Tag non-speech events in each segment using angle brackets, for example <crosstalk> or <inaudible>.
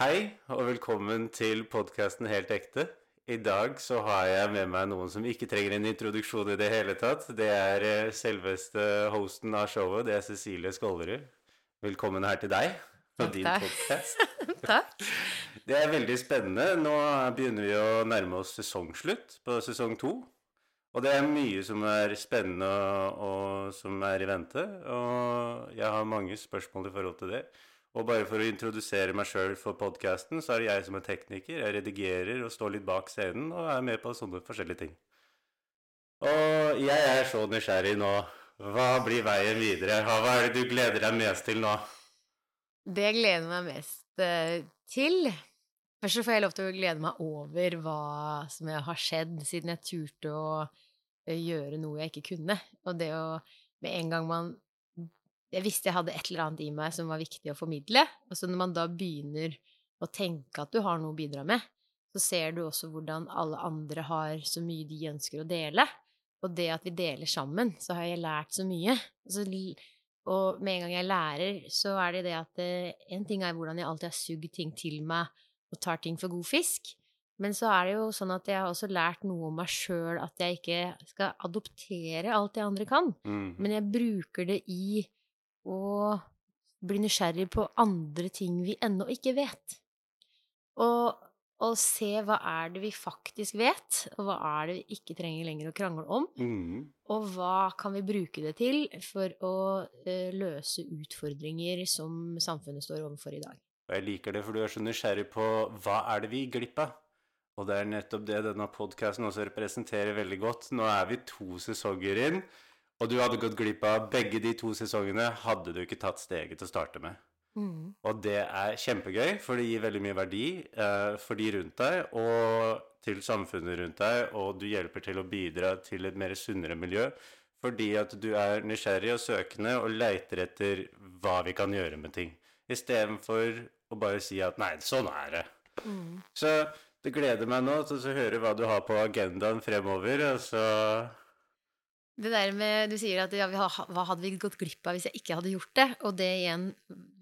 Hei, og velkommen til podkasten Helt ekte. I dag så har jeg med meg noen som ikke trenger en introduksjon i det hele tatt. Det er eh, selveste hosten av showet, det er Cecilie Skålerud. Velkommen her til deg og din podkast. <laughs> Takk. Det er veldig spennende. Nå begynner vi å nærme oss sesongslutt på sesong to. Og det er mye som er spennende og som er i vente. Og jeg har mange spørsmål i forhold til det. Og bare for å introdusere meg sjøl for podkasten, så er det jeg som er tekniker. Jeg redigerer og står litt bak scenen og er med på sånne forskjellige ting. Og jeg er så nysgjerrig nå. Hva blir veien videre? Hva er det du gleder deg mest til nå? Det jeg gleder meg mest eh, til Først så får jeg lov til å glede meg over hva som har skjedd, siden jeg turte å eh, gjøre noe jeg ikke kunne. Og det å Med en gang man Jeg visste jeg hadde et eller annet i meg som var viktig å formidle. Og så når man da begynner å tenke at du har noe å bidra med, så ser du også hvordan alle andre har så mye de ønsker å dele. Og det at vi deler sammen, så har jeg lært så mye. Altså, og med en gang jeg lærer, så er det det at eh, en ting er hvordan jeg alltid har sugd ting til meg og tar ting for god fisk. Men så er det jo sånn at jeg har også lært noe om meg sjøl, at jeg ikke skal adoptere alt det andre kan. Mm. Men jeg bruker det i å bli nysgjerrig på andre ting vi ennå ikke vet. Og, og se hva er det vi faktisk vet, og hva er det vi ikke trenger lenger å krangle om. Mm. Og hva kan vi bruke det til for å eh, løse utfordringer som samfunnet står overfor i dag? Og jeg liker det, for du er så nysgjerrig på hva er det vi gikk glipp av? Og det er nettopp det denne podkasten også representerer veldig godt. Nå er vi to sesonger inn, og du hadde gått glipp av begge de to sesongene hadde du ikke tatt steget til å starte med. Mm. Og det er kjempegøy, for det gir veldig mye verdi eh, for de rundt deg og til samfunnet rundt deg, og du hjelper til å bidra til et mer sunnere miljø fordi at du er nysgjerrig og søkende og leiter etter hva vi kan gjøre med ting, istedenfor å bare si at nei, sånn er det. Mm. Så det gleder meg nå til å høre hva du har på agendaen fremover, og så Det der med Du sier at ja, vi hva hadde vi gått glipp av hvis jeg ikke hadde gjort det? Og det igjen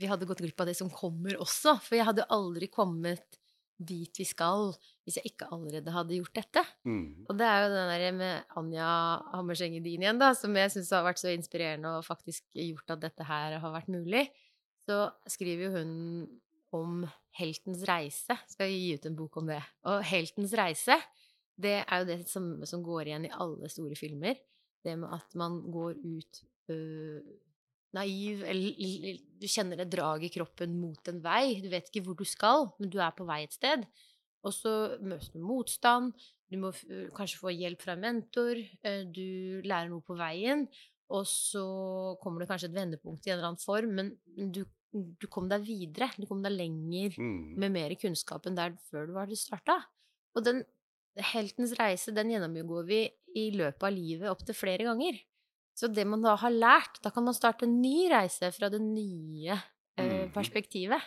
Vi hadde gått glipp av det som kommer også. For jeg hadde aldri kommet dit vi skal hvis jeg ikke allerede hadde gjort dette. mm. Og det er jo den der med Anja Hammerseng Edin igjen, da, som jeg syns har vært så inspirerende og faktisk gjort at dette her har vært mulig. Så skriver jo hun om heltens reise. Skal gi ut en bok om det. Og heltens reise, det er jo det som, som går igjen i alle store filmer. Det med at man går ut øh, naiv, eller du kjenner et drag i kroppen mot en vei. Du vet ikke hvor du skal, men du er på vei et sted. Og så møter du motstand. Du må kanskje få hjelp fra en mentor. Du lærer noe på veien. Og så kommer det kanskje et vendepunkt i en eller annen form, men men du, du kom deg videre. Du kom deg lenger Mm. med mer kunnskap enn der før du var starta. Og den heltens reise, den gjennomgår vi i løpet av livet opptil flere ganger. Så det man da har lært, da kan man starte en ny reise fra det nye eh, Mhm. perspektivet.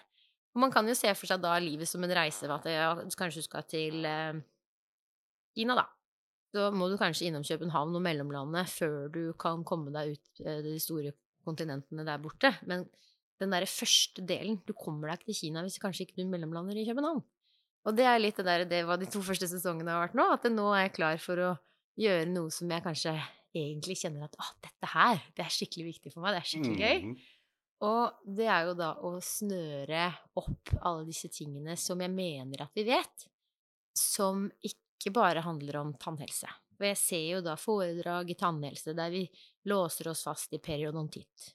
Og man kan jo se for seg da livet som en reise at ja, kanskje du skal til eh, Kina, da. Så må du kanskje innom København og mellomlandet før du kan komme deg ut eh, de store kontinentene der borte. Men den derre første delen Du kommer deg ikke til Kina hvis kanskje ikke du mellomlander i København. Og det er litt det der, det var de to første sesongene har vært nå, at nå er jeg klar for å gjøre noe som jeg kanskje egentlig kjenner at å, dette her, det er skikkelig viktig for meg, det er skikkelig gøy. Mm. Og det er jo da å snøre opp alle disse tingene som jeg mener at vi vet, som ikke bare handler om tannhelse. Og jeg ser jo da foredrag i tannhelse der vi låser oss fast i periodontitt.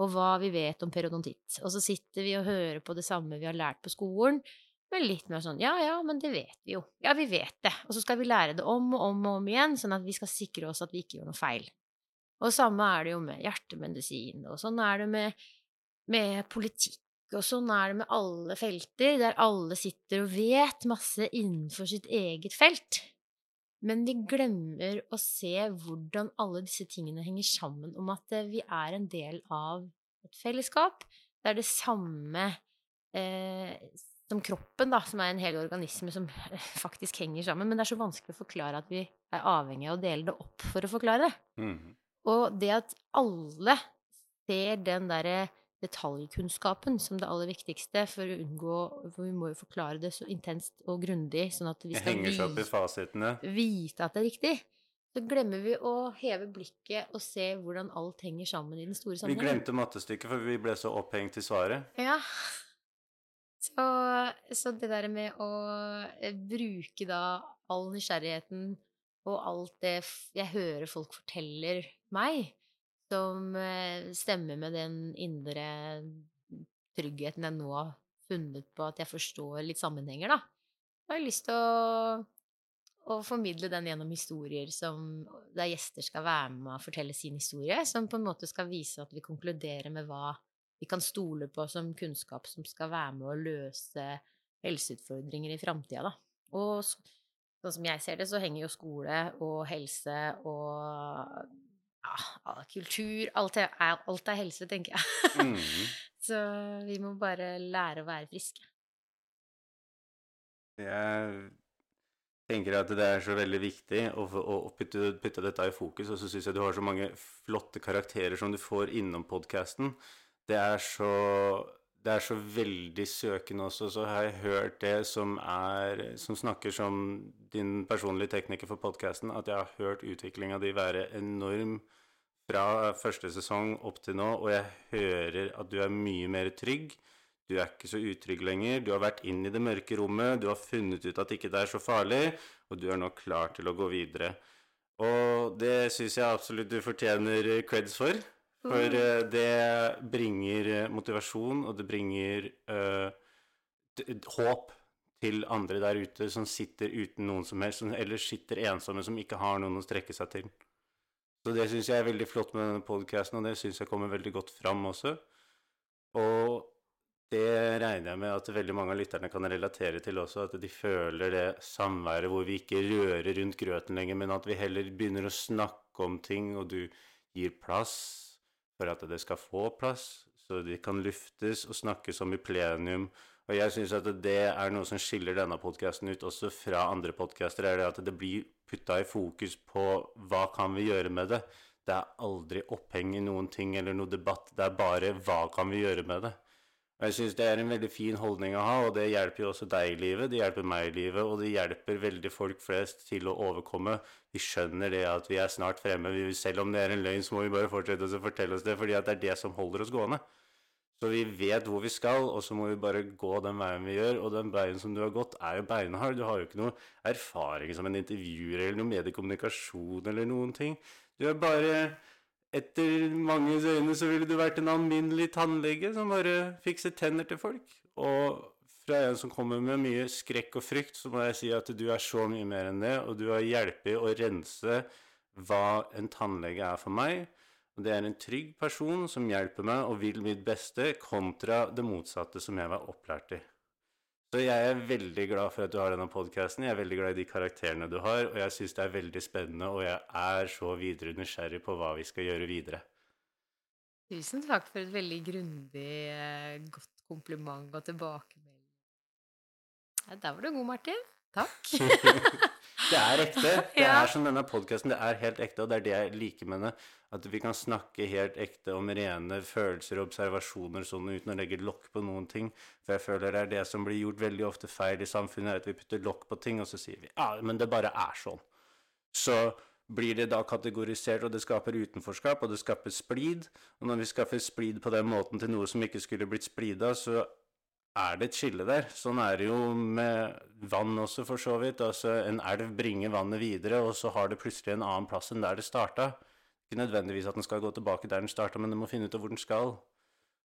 Og hva vi vet om periodontitt. Og så sitter vi og hører på det samme vi har lært på skolen, men litt mer sånn ja, ja, men det vet vi jo. Ja, vi vet det. Og så skal vi lære det om og om og om igjen, sånn at vi skal sikre oss at vi ikke gjør noe feil. Og samme er det jo med hjertemedisin, og sånn er det med, med politikk, og sånn er det med alle felter, der alle sitter og vet masse innenfor sitt eget felt. Men vi glemmer å se hvordan alle disse tingene henger sammen, om at eh, vi er en del av et fellesskap. Det er det samme eh, som kroppen, da, som er en hel organisme som <laughs> faktisk henger sammen. Men det er så vanskelig å forklare at vi er avhengig av å dele det opp for å forklare det. Mm. Og det at alle ser den derre detaljkunnskapen som det aller viktigste for å unngå For vi må jo forklare det så intenst og grundig, sånn at vi skal vite, vite at det er riktig. Så glemmer vi å heve blikket og se hvordan alt henger sammen i den store Vi glemte mattestykket, for vi ble så opphengt i svaret. Ja. Så, så det der med å eh, bruke da all nysgjerrigheten og alt det jeg hører folk forteller meg, som eh, stemmer med den indre tryggheten jeg nå har funnet på at jeg forstår litt sammenhenger, da. Da har jeg lyst til å, å formidle den gjennom historier som der gjester skal være med og fortelle sin historie, som på en måte skal vise at vi konkluderer med hva vi kan stole på som kunnskap som skal være med å løse helseutfordringer i framtida, da. Og sånn som jeg ser det, så henger jo skole og helse og ja, kultur alt er, alt er helse, tenker jeg. Mhm. <laughs> Så vi må bare lære å være friske. Jeg tenker at det er så veldig viktig å, å putte, putte dette i fokus, og så syns jeg du har så mange flotte karakterer som du får innom podkasten. Det er så det er så veldig søkende også, så har jeg hørt det som er Som snakker som din personlige tekniker for podkasten, at jeg har hørt utviklinga di være enorm fra første sesong opp til nå, og jeg hører at du er mye mer trygg. Du er ikke så utrygg lenger. Du har vært inn i det mørke rommet, du har funnet ut at ikke det er så farlig, og du er nå klar til å gå videre. Og det syns jeg absolutt du fortjener creds for. For eh, det bringer eh, motivasjon, og det bringer eh, håp til andre der ute som sitter uten noen som helst, som ellers sitter ensomme, som ikke har noen å strekke seg til. Så det syns jeg er veldig flott med denne podcasten, og det syns jeg kommer veldig godt fram også. Og det regner jeg med at veldig mange av lytterne kan relatere til også, at de føler det samværet hvor vi ikke rører rundt grøten lenger, men at vi heller begynner å snakke om ting, og du gir plass for at det skal få plass, så de kan luftes og snakkes om i plenum. Og jeg syns at det er noe som skiller denne podkasten ut også fra andre podkaster, er det at det blir putta i fokus på hva kan vi gjøre med det. Det er aldri oppheng i noen ting eller noe debatt, det er bare hva kan vi gjøre med det. Og jeg syns det er en veldig fin holdning å ha, og det hjelper jo også deg i livet, det hjelper meg i livet, og det hjelper veldig folk flest til å overkomme. Vi skjønner det at vi er snart fremme. Vi, selv om det er en løgn, så må vi bare fortsette å fortelle oss det, fordi det er det som holder oss gående. Så vi vet hvor vi skal, og så må vi bare gå den veien vi gjør. Og den veien som du har gått, er jo beinhard. Du har jo ikke noe erfaring som en intervjuer eller noe mediekommunikasjon eller noen ting. Du er bare Etter manges øyne så ville du vært en alminnelig tannlege som bare fikser tenner til folk. Og fra en som kommer med mye skrekk og frykt, så må jeg si at du er så mye mer enn det, og du har hjulpet å rense hva en tannlege er for meg. Og det er en trygg person som hjelper meg og vil mitt beste, kontra det motsatte som jeg var opplært i. Så jeg er veldig glad for at du har denne podkasten. Jeg er veldig glad i de karakterene du har, og jeg syns det er veldig spennende, og jeg er så videre nysgjerrig på hva vi skal gjøre videre. Tusen takk for et veldig grundig, eh, godt kompliment og tilbakemelding. Ja, der var du god, Martin. Takk. <laughs> Det er ekte. <laughs> Det Ja. er som denne podkasten. Det er helt ekte, og det er det jeg liker med det. At vi kan snakke helt ekte om rene følelser og observasjoner sånn uten å legge lokk på noen ting. For jeg føler det er det som blir gjort veldig ofte feil i samfunnet, at vi putter lokk på ting, og så sier vi ja, men det bare er sånn. Så blir det da kategorisert, og det skaper utenforskap, og det skaper splid. Og når vi skaffer splid på den måten til noe som ikke skulle blitt splida, så er det et skille der. Sånn er det jo med vann også, for så vidt. Altså, en elv bringer vannet videre, og så har det plutselig en annen plass enn der det starta. Ikke nødvendigvis at den skal gå tilbake der den starta, men den må finne ut av hvor den skal.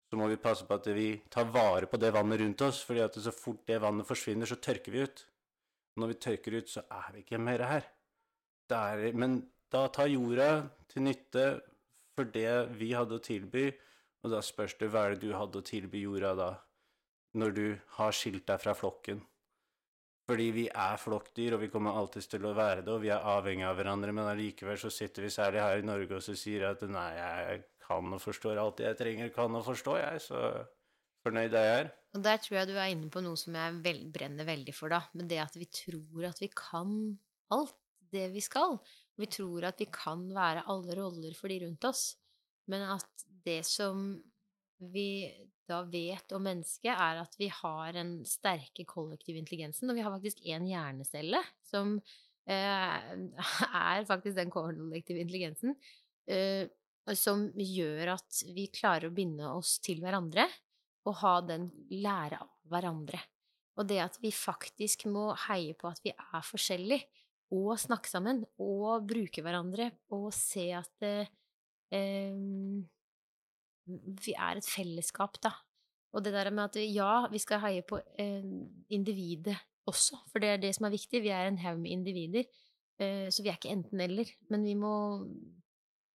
Så må vi passe på at vi tar vare på det vannet rundt oss, fordi at så fort det vannet forsvinner, så tørker vi ut. Når vi tørker ut, så er vi ikke mer her. Er, men da tar jorda til nytte for det vi hadde å tilby, og da spørs det hva er det du hadde å tilby jorda da, når du har skilt deg fra flokken. Fordi vi er flokkdyr, og vi kommer alltid til å være det, og vi er avhengig av hverandre, men allikevel så sitter vi særlig her i Norge og så sier at nei, jeg kan og forstår alt jeg trenger, kan og forstår, jeg, så fornøyd er jeg her. Og der tror jeg du er inne på noe som jeg vel, brenner veldig for, da. Men det at vi tror at vi kan alt det vi skal. Vi tror at vi kan være alle roller for de rundt oss. Men at det som vi da vet om mennesket, er at vi har den sterke kollektive intelligensen, og vi har faktisk én hjernecelle som eh, <laughs> er faktisk den kollektive intelligensen, eh, som gjør at vi klarer å binde oss til hverandre og ha den lære av hverandre. Og det at vi faktisk må heie på at vi er forskjellige, og snakke sammen, og bruke hverandre, og se at eh, eh, vi er et fellesskap, da. Og det der med at ja, vi skal heie på eh, individet også, for det er det som er viktig. Vi er en haug med individer, eh, så vi er ikke enten-eller. Men vi må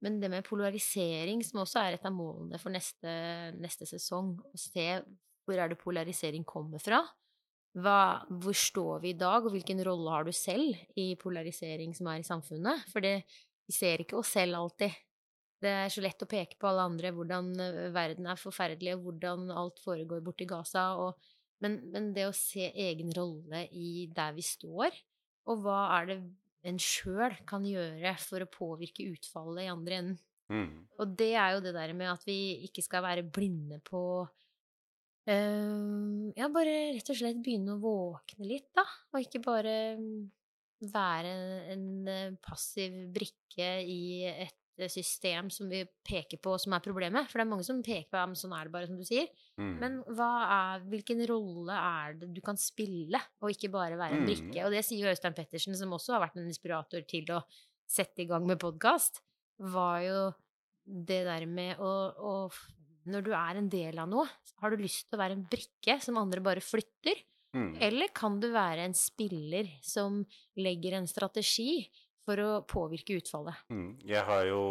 Men det med polarisering, som også er et av målene for neste, neste sesong, å se hvor er det polarisering kommer fra. Hva, hvor står vi i dag, og hvilken rolle har du selv i polarisering som er i samfunnet? For det, vi ser ikke oss selv alltid. Det er så lett å peke på alle andre, hvordan eh, verden er forferdelig, og hvordan alt foregår borti Gaza, og, men, men, det å se egen rolle i der vi står, og hva er det en sjøl kan gjøre for å påvirke utfallet i andre enden. Mm. Og det er jo det der med at vi ikke skal være blinde på uh, Ja, bare rett og slett begynne å våkne litt, da, og ikke bare være en eh, passiv brikke i et system som vi peker på som er problemet. For det er mange som peker på ja, sånn er det bare, som du sier. Mm. Men er, hvilken rolle er det du kan spille, og ikke bare være en brikke? Mm. Og det sier jo Øystein Pettersen, som også har vært en inspirator til å sette i gang med podkast, var jo det der med å, å Når du er en del av noe, har du lyst til å være en brikke som andre bare flytter? Mm. Eller kan du være en spiller som legger en strategi for å påvirke utfallet. Mm. Jeg har jo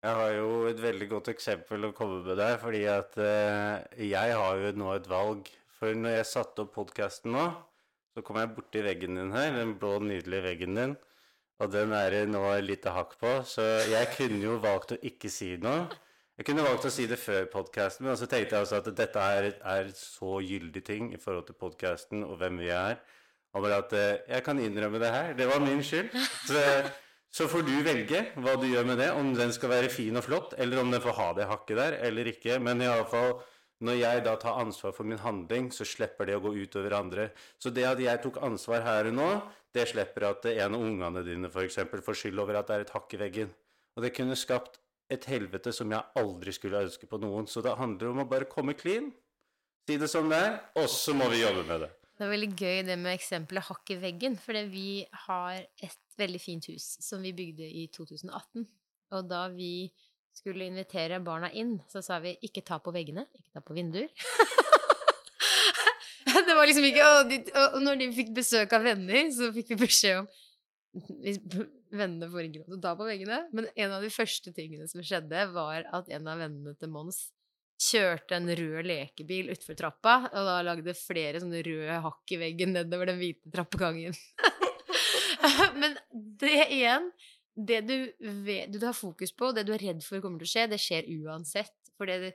jeg har jo et veldig godt eksempel å komme med der, fordi at eh, jeg har jo nå et valg. For når jeg satte opp podkasten nå, så kom jeg borti veggen din her, den blå, nydelige veggen din. Og den er det nå et lite hakk på, så jeg kunne jo valgt å ikke si noe. Jeg kunne valgt å si det før podkasten, men så tenkte jeg altså at dette er, er så gyldig ting i forhold til podkasten og hvem vi er. Bare at eh, jeg kan innrømme det her. Det var min skyld. Så, så, får du velge hva du gjør med det. Om den skal være fin og flott, eller om den får ha det hakket der eller ikke. Men iallfall når jeg da tar ansvar for min handling, så slipper det å gå utover andre. Så det at jeg tok ansvar her og nå, det slipper at en av ungene dine f.eks. får skyld over at det er et hakk i veggen. Og det kunne skapt et helvete som jeg aldri skulle ønske på noen. Så det handler om å bare komme clean, si det som det er, og så må vi jobbe med det. Det er veldig gøy det med eksempelet hakk i veggen, for vi har et veldig fint hus som vi bygde i 2018. Og da vi skulle invitere barna inn, så sa vi ikke ta på veggene, ikke ta på vinduer. <laughs> det var liksom ikke og, de, og når de fikk besøk av venner, så fikk vi beskjed om Vennene får ikke lov til å ta på veggene. Men en av de første tingene som skjedde, var at en av vennene til Mons kjørte en rød lekebil utfor trappa, og da lagde flere sånne røde hakk i veggen nedover den hvite trappegangen. <laughs> Men det igjen Det du, vet, du har fokus på, det du er redd for kommer til å skje, det skjer uansett. Det,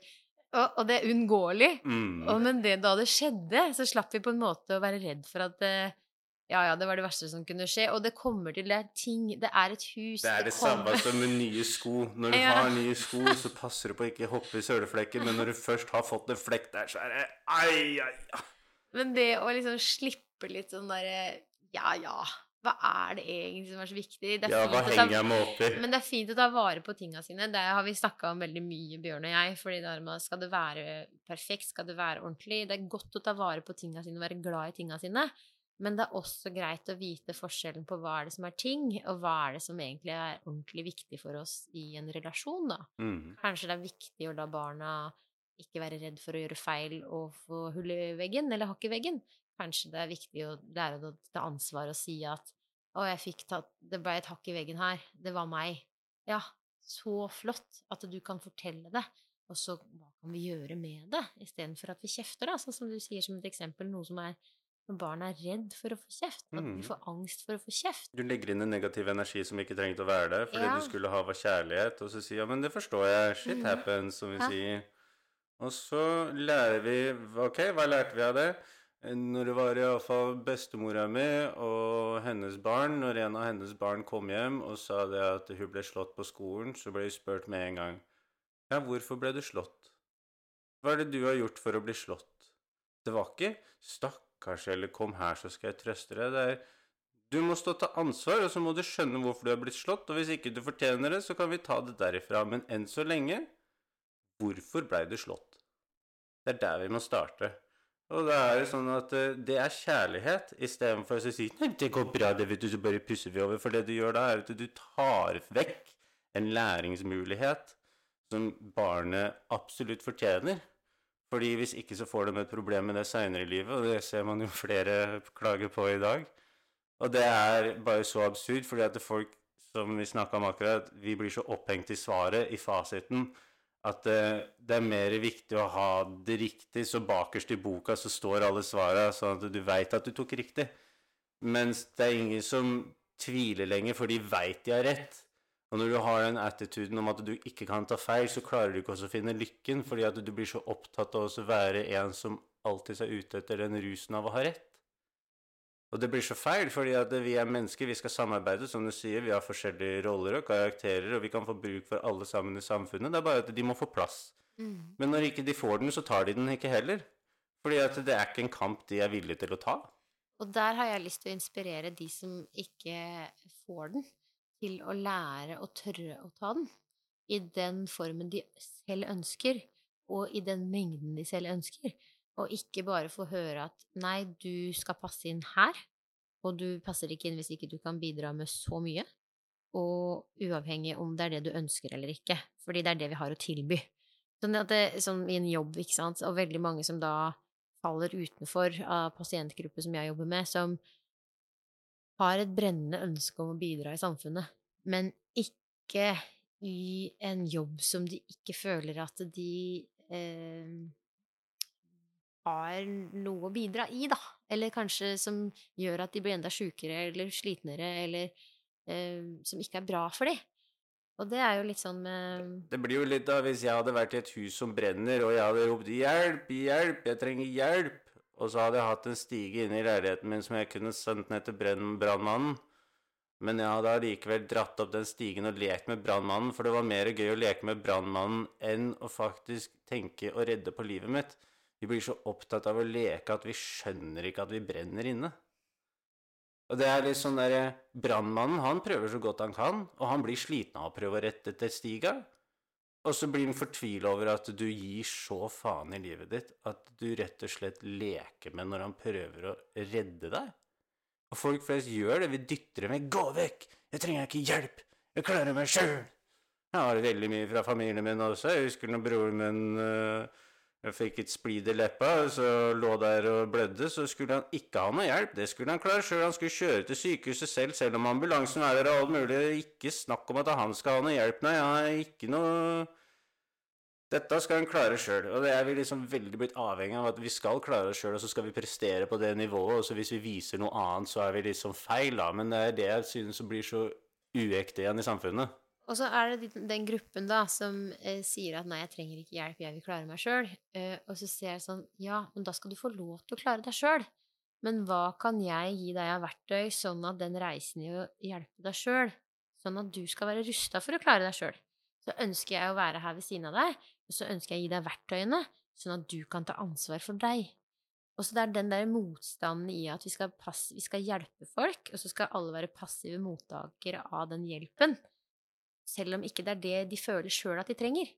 og, det er uunngåelig. Mm. Men det, da det skjedde, så slapp vi på en måte å være redd for at uh, ja, ja, det var det verste som kunne skje. Og det kommer til det er ting Det er et hus Det er det, det samme som med nye sko. Når du <laughs> ja. har nye sko, så passer du på å ikke hoppe i søleflekken, men når du først har fått en flekk der, så er det ai, ai. Men det å liksom slippe litt sånn derre Ja, ja. Hva er det egentlig som er så viktig? Er ja, hva henger jeg meg opp i? Men det er fint å ta vare på tinga sine. Det har vi snakka om veldig mye, Bjørn og jeg. fordi der med, Skal det være perfekt? Skal det være ordentlig? Det er godt å ta vare på tinga sine og være glad i tinga sine. Men det er også greit å vite forskjellen på hva er det som er ting, og hva er det som egentlig er ordentlig viktig for oss i en relasjon, da. Mm. Kanskje det er viktig å la barna ikke være redd for å gjøre feil og få hull i veggen eller hakk i veggen. Kanskje det er viktig å lære å ta ansvar og si at 'Å, jeg fikk tatt Det ble et hakk i veggen her. Det var meg.' Ja, så flott at du kan fortelle det. Og så hva kan vi gjøre med det, istedenfor at vi kjefter, da, sånn som du sier som et eksempel, noe som er når barn er redd for å få kjeft, at de mm. får angst for å få kjeft. Du legger inn en negativ energi som ikke trengte å være der, fordi ja. du skulle ha var kjærlighet, og så sier ja, men det forstår jeg, shit mm. happens, som vi ja. sier. Og så lærer vi Ok, hva lærte vi av det? Når det var iallfall bestemora mi og hennes barn Når en av hennes barn kom hjem og sa det at hun ble slått på skolen, så ble hun spurt med en gang Ja, hvorfor ble du slått? Hva er det du har gjort for å bli slått? Det var ikke 'stakkars' eller 'kom her, så skal jeg trøste deg'. Det er du må stå til ansvar, og så må du skjønne hvorfor du er blitt slått. Og hvis ikke du fortjener det, så kan vi ta det derifra. Men enn så lenge Hvorfor blei du slått? Det er der vi må starte. Og da er det sånn at eh, det er kjærlighet, istedenfor å si Nei, det går bra, det vet du, så bare pusser vi over. For det du gjør da, er at du tar vekk en læringsmulighet som barnet absolutt fortjener. Fordi hvis ikke så får de et problem med det seinere i livet, og det ser man jo <laughs> flere klager på i dag. Og det er bare så absurd, fordi at folk, som vi snakka om akkurat, vi blir så opphengt i svaret, i fasiten, at det, det, er mer viktig å ha det riktig, så bakerst i boka så står alle svara, sånn at du veit at du tok riktig. Mens det er ingen som tviler lenger, for de veit de har rett. Og når du har den attituden om at du ikke kan ta feil, så klarer du ikke også å finne lykken, fordi at du blir så opptatt av å være en som alltid er ute etter den rusen av å ha rett. Og det blir så feil, fordi at vi er mennesker, vi skal samarbeide, som du sier. Vi har forskjellige roller og karakterer, og vi kan få bruk for alle sammen i samfunnet. Det er bare at de må få plass. Mm. Men når ikke de får den, så tar de den ikke heller. Fordi at det er ikke en kamp de er villige til å ta. Og der har jeg lyst til å inspirere de som ikke får den, til å lære å tørre å ta den. I den formen de selv ønsker, og i den mengden de selv ønsker. Og ikke bare få høre at nei, du skal passe inn her, og du passer ikke inn hvis ikke du kan bidra med så mye. Og uavhengig om det er det du ønsker eller ikke, fordi det er det vi har å tilby. Sånn, at det, sånn i en jobb, ikke sant, og veldig mange som da faller utenfor av pasientgruppe som jeg jobber med, som har et brennende ønske om å bidra i samfunnet, men ikke i en jobb som de ikke føler at de eh, har noe å bidra i, da. Eller kanskje som gjør at de blir enda sjukere eller slitnere, eller eh, som ikke er bra for dem. Og det er jo litt sånn med Det blir jo litt da hvis jeg hadde vært i et hus som brenner, og jeg hadde ropt 'hjelp, hjelp, jeg trenger hjelp', og så hadde jeg hatt en stige inne i leiligheten min som jeg kunne sendt ned til brannmannen. Men jeg hadde allikevel dratt opp den stigen og lekt med brannmannen, for det var mer gøy å leke med brannmannen enn å faktisk tenke å redde på livet mitt. Vi blir så opptatt av å leke at vi skjønner ikke at vi brenner inne. Og det er litt sånn derre Brannmannen, han prøver så godt han kan, og han blir sliten av å prøve å rette etter stiga. Og så blir han fortvila over at du gir så faen i livet ditt at du rett og slett leker med når han prøver å redde deg. Og folk flest gjør det. Vi dytter dem vekk. 'Gå vekk! Jeg trenger ikke hjelp! Jeg klarer meg sjøl!' Jeg har veldig mye fra familien min også. Jeg husker når broren min uh, fikk et splid i leppa, så lå der og blødde, så skulle han ikke ha noe hjelp. Det skulle han klare sjøl. Han skulle kjøre til sykehuset selv, selv om ambulansen er der og alt mulig. Ikke snakk om at han skal ha noe hjelp, nei. Han har ikke noe Dette skal en klare sjøl. Og det er vi liksom veldig blitt avhengig av at vi skal klare oss sjøl, og så skal vi prestere på det nivået. Og så hvis vi viser noe annet, så er vi liksom feil, da. Men det er det jeg synes blir så uekte igjen i samfunnet. Og så er det den gruppen da som eh, sier at 'nei, jeg trenger ikke hjelp, jeg vil klare meg sjøl'. Eh, og så ser jeg sånn 'ja, men da skal du få lov til å klare deg sjøl'. Men hva kan jeg gi deg av verktøy, sånn at den reisen i å hjelpe deg sjøl, sånn at du skal være rusta for å klare deg sjøl? Så ønsker jeg å være her ved siden av deg, så ønsker jeg å gi deg verktøyene, sånn at du kan ta ansvar for deg. Og så det er den der motstanden i at vi skal, vi skal hjelpe folk, og så skal alle være passive mottakere av den hjelpen selv om ikke det er det de føler sjøl at de trenger.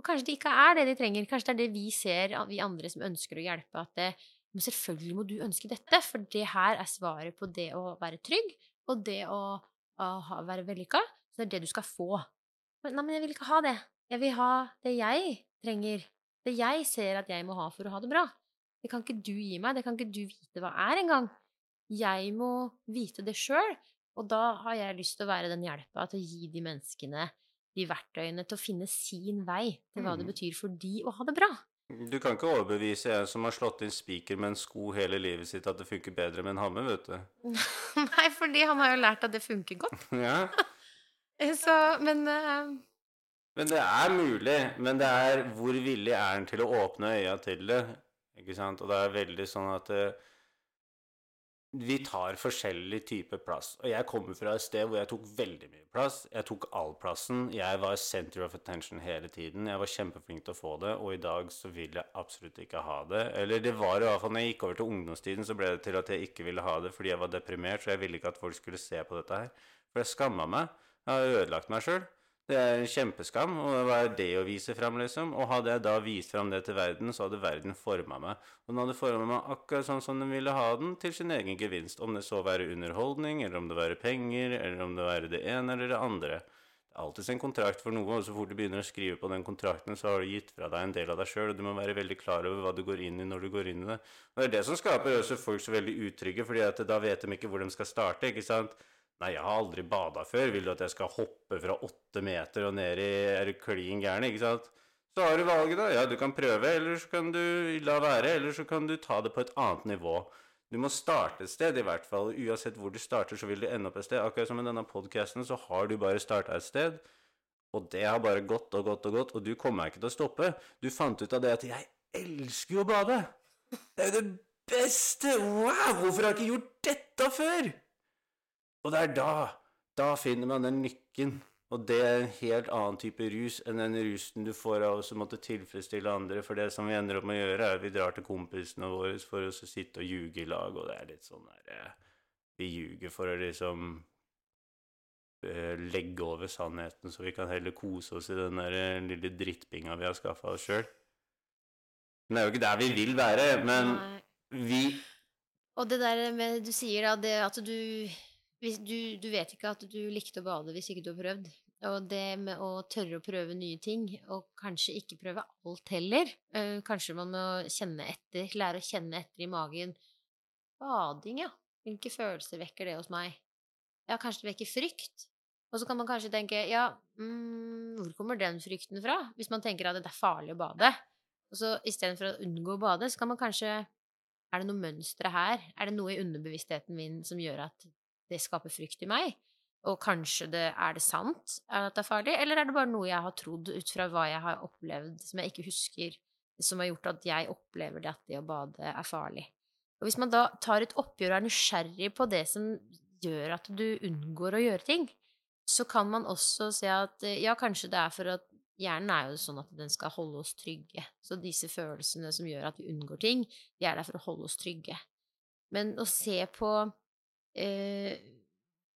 Og kanskje det ikke er det de trenger, kanskje det er det vi ser, vi andre som ønsker å hjelpe, at det, men selvfølgelig må du ønske dette, for det her er svaret på det å være trygg, og det å, å være vellykka. Så det er det du skal få. Men, nei, men jeg vil ikke ha det. Jeg vil ha det jeg trenger. Det jeg ser at jeg må ha for å ha det bra. Det kan ikke du gi meg, det kan ikke du vite hva er engang. Jeg må vite det sjøl, og da har jeg lyst til å være den hjelpa til å gi de menneskene de verktøyene til å finne sin vei til hva det mm. betyr for de å ha det bra. Du kan ikke overbevise en som har slått inn spiker med en sko hele livet sitt, at det funker bedre med en hammer, vet du. <laughs> Nei, fordi han har jo lært at det funker godt. ja. <laughs> Så, men uh... Men det er mulig. Men det er hvor villig er en til å åpne øya til det? Ikke sant? Og det er veldig sånn at uh, vi tar forskjellig type plass. Og jeg kommer fra et sted hvor jeg tok veldig mye plass. Jeg tok all plassen. Jeg var center of attention hele tiden. Jeg var kjempeflink til å få det, og i dag så vil jeg absolutt ikke ha det. Eller det var i hvert fall når jeg gikk over til ungdomstiden, så ble det til at jeg ikke ville ha det fordi jeg var deprimert, så jeg ville ikke at folk skulle se på dette her. For jeg skamma meg. Jeg har ødelagt meg sjøl. Det er en kjempeskam. Og hva er det å vise fram, liksom? Og hadde jeg da vist fram det til verden, så hadde verden forma meg. Og den hadde forma meg akkurat sånn som den ville ha den, til sin egen gevinst. Om det så være underholdning, eller om det være penger, eller om det være det ene eller det andre. Det er alltid en kontrakt for noe, og så fort du begynner å skrive på den kontrakten, så har du gitt fra deg en del av deg sjøl, og du må være veldig klar over hva du går inn i når du går inn i det. Og det er det som skaper også folk så veldig utrygge, fordi at da vet de ikke hvor de skal starte, ikke sant? Nei, jeg har aldri bada før. Vil du at jeg skal hoppe fra åtte meter og ned i Er du klin gæren, ikke sant? Så har du valget, da. Ja, du kan prøve, eller så kan du la være, eller så kan du ta det på et annet nivå. Du må starte et sted, i hvert fall. Uansett hvor du starter, så vil du ende opp et sted. Akkurat som med denne podkasten, så har du bare starta et sted. Og det har bare gått og gått og gått, og du kommer ikke til å stoppe. Du fant ut av det at 'jeg elsker jo å bade'. Det er jo det beste! Wow! Hvorfor har jeg ikke gjort dette før? Og det er da Da finner man den lykken. Og det er en helt annen type rus enn den rusen du får av å måtte tilfredsstille andre. For det som vi ender opp med å gjøre, er at vi drar til kompisene våre for å sitte og ljuge i lag, og det er litt sånn der eh, Vi ljuger for å liksom eh, legge over sannheten, så vi kan heller kose oss i den der eh, lille drittbinga vi har skaffa oss sjøl. Men det er jo ikke der vi vil være. Men vi Og det der med Du sier da det at du du, du, vet ikke at du likte å bade hvis ikke du har prøvd. Og det med å tørre å prøve nye ting, og kanskje ikke prøve alt heller uh, Kanskje man må kjenne etter, lære å kjenne etter i magen. Bading, ja. Hvilke følelser vekker det hos meg? Ja, kanskje det vekker frykt. Og så kan man kanskje tenke ja, mm, hvor kommer den frykten fra? Hvis man tenker at det er farlig å bade. Og så istedenfor å unngå å bade, så kan man kanskje Er det noe mønstre her? Er det noe i underbevisstheten min som gjør at det skaper frykt i meg. Og kanskje det er det sant at det er farlig, eller er det bare noe jeg har trodd ut fra hva jeg har opplevd som jeg ikke husker, som har gjort at jeg opplever det at det å bade er farlig. Og hvis man da tar et oppgjør og er nysgjerrig på det som gjør at du unngår å gjøre ting, så kan man også se at ja, kanskje det er for at hjernen er jo sånn at den skal holde oss trygge. Så disse følelsene som gjør at vi unngår ting, de er der for å holde oss trygge. Men å se på eh,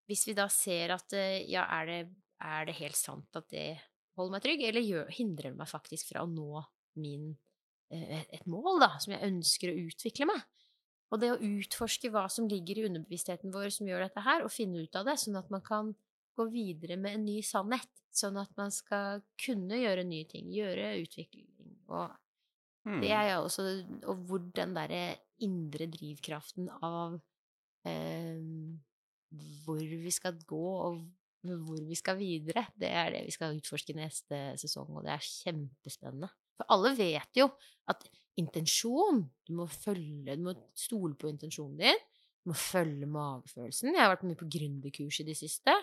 hvis vi da ser at eh, ja, er det, er det, helt sant at det holder meg trygg, eller gjør, hindrer det meg faktisk fra å nå min, eh, et mål da, som jeg ønsker å utvikle meg? Og det å utforske hva som ligger i underbevisstheten vår som gjør dette her, og finne ut av det, sånn at man kan gå videre med en ny sannhet, sånn at man skal kunne gjøre nye ting, gjøre utvikling. Og hmm. det er jo også Og hvor den derre indre drivkraften av eh, hvor vi skal gå, og hvor vi skal videre. Det er det vi skal utforske neste sesong, og det er kjempespennende. For alle vet jo at intensjon Du må følge, du må stole på intensjonen din. Du må følge magefølelsen. Jeg har vært mye på gründerkurs i det siste,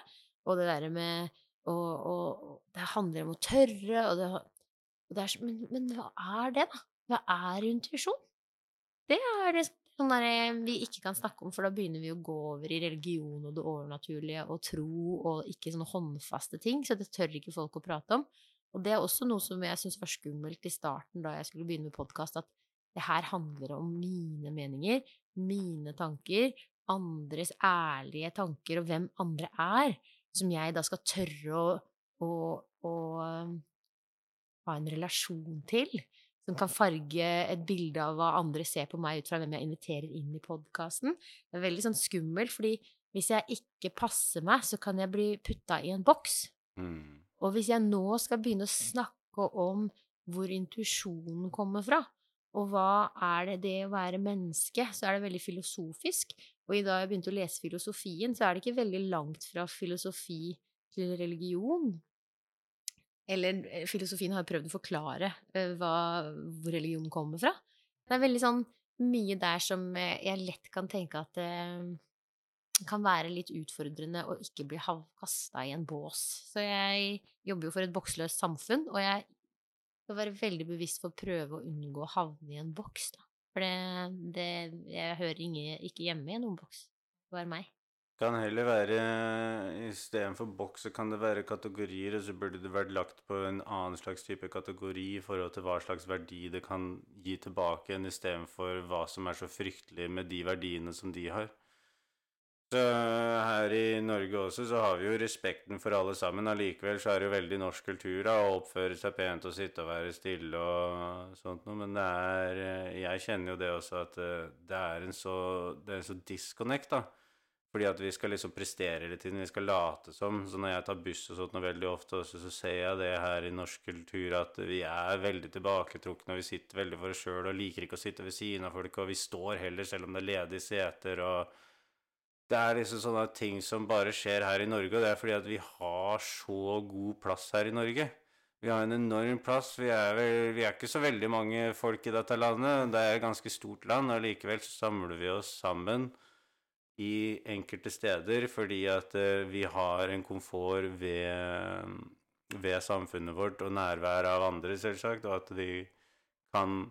og det derre med og, og, Det handler om å tørre, og det, og det er, men, men hva er det, da? Hva er intuisjon? Det er det sånn der, eh, vi ikke kan snakke om, for da begynner vi å gå over i religion og det overnaturlige og tro og ikke sånne håndfaste ting, så det tør ikke folk å prate om. Og det er også noe som jeg syns var skummelt i starten da jeg skulle begynne med podkast, at det her handler om mine meninger, mine tanker, andres ærlige tanker og hvem andre er, som jeg da skal tørre å, å, å eh, ha en relasjon til som kan farge et bilde av hva andre ser på meg ut fra hvem jeg inviterer inn i podkasten. Det er veldig sånn skummelt, fordi hvis jeg ikke passer meg, så kan jeg bli putta i en boks. Mm. Og hvis jeg nå skal begynne å snakke om hvor intuisjonen kommer fra, og hva er det det å være menneske, så er det veldig filosofisk. Og da jeg begynte å lese filosofien, så er det ikke veldig langt fra filosofi til religion. Eller eh, filosofien har prøvd å forklare uh, hva, hvor religionen kommer fra. Det er veldig sånn mye der som eh, jeg lett kan tenke at det kan være litt utfordrende å ikke bli kasta i en bås. Så jeg jobber jo for et boksløst samfunn, og jeg skal være veldig bevisst for å prøve å unngå å havne i en boks, da. For det, det Jeg hører ikke hjemme i noen boks. Det var meg. Kan heller være Istedenfor boks så kan det være kategorier, og så burde det vært lagt på en annen slags type kategori i forhold til hva slags verdi det kan gi tilbake, enn istedenfor hva som er så fryktelig med de verdiene som de har. Så her i Norge også så har vi jo respekten for alle sammen. Allikevel så er det jo veldig norsk kultur da, å oppføre seg pent og sitte og være stille og sånt noe. Men det er Jeg kjenner jo det også at det er en så Det er en så disconnect, da. Fordi at vi skal liksom prestere hele tiden. Vi skal late som. Så når jeg tar buss og sånt veldig ofte, også, så ser jeg det her i norsk kultur at vi er veldig tilbaketrukne, og vi sitter veldig for oss sjøl og liker ikke å sitte ved siden av folk, og vi står heller selv om det er ledige seter og det er liksom sånne ting som bare skjer her i Norge, og det er fordi at vi har så god plass her i Norge. Vi har en enorm plass. Vi er, vel, vi er ikke så veldig mange folk i dette landet. Det er et ganske stort land, og likevel så samler vi oss sammen i enkelte steder fordi at uh, vi har en komfort ved, ved samfunnet vårt og nærvær av andre, selvsagt, og at vi kan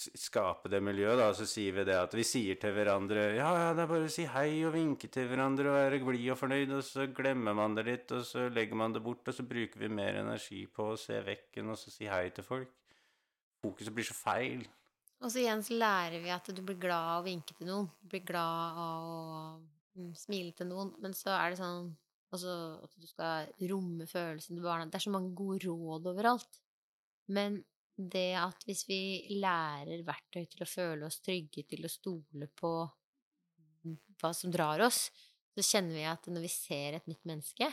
skape det miljøet, da, så sier vi det at vi sier til hverandre Ja, ja, det er bare å si hei og vinke til hverandre og være blid og fornøyd, og så glemmer man det litt, og så legger man det bort, og så bruker vi mer energi på å se vekk enn å si hei til folk. Fokuset blir så feil. Og så igjen så lærer vi at du blir glad av å vinke til noen. Du blir glad av å mm, smile til noen, men så er det sånn Altså at du skal romme følelsene til barna. Det er så mange gode råd overalt. Men det at hvis vi lærer verktøy til å føle oss trygge, til å stole på hva som drar oss, så kjenner vi at når vi ser et nytt menneske,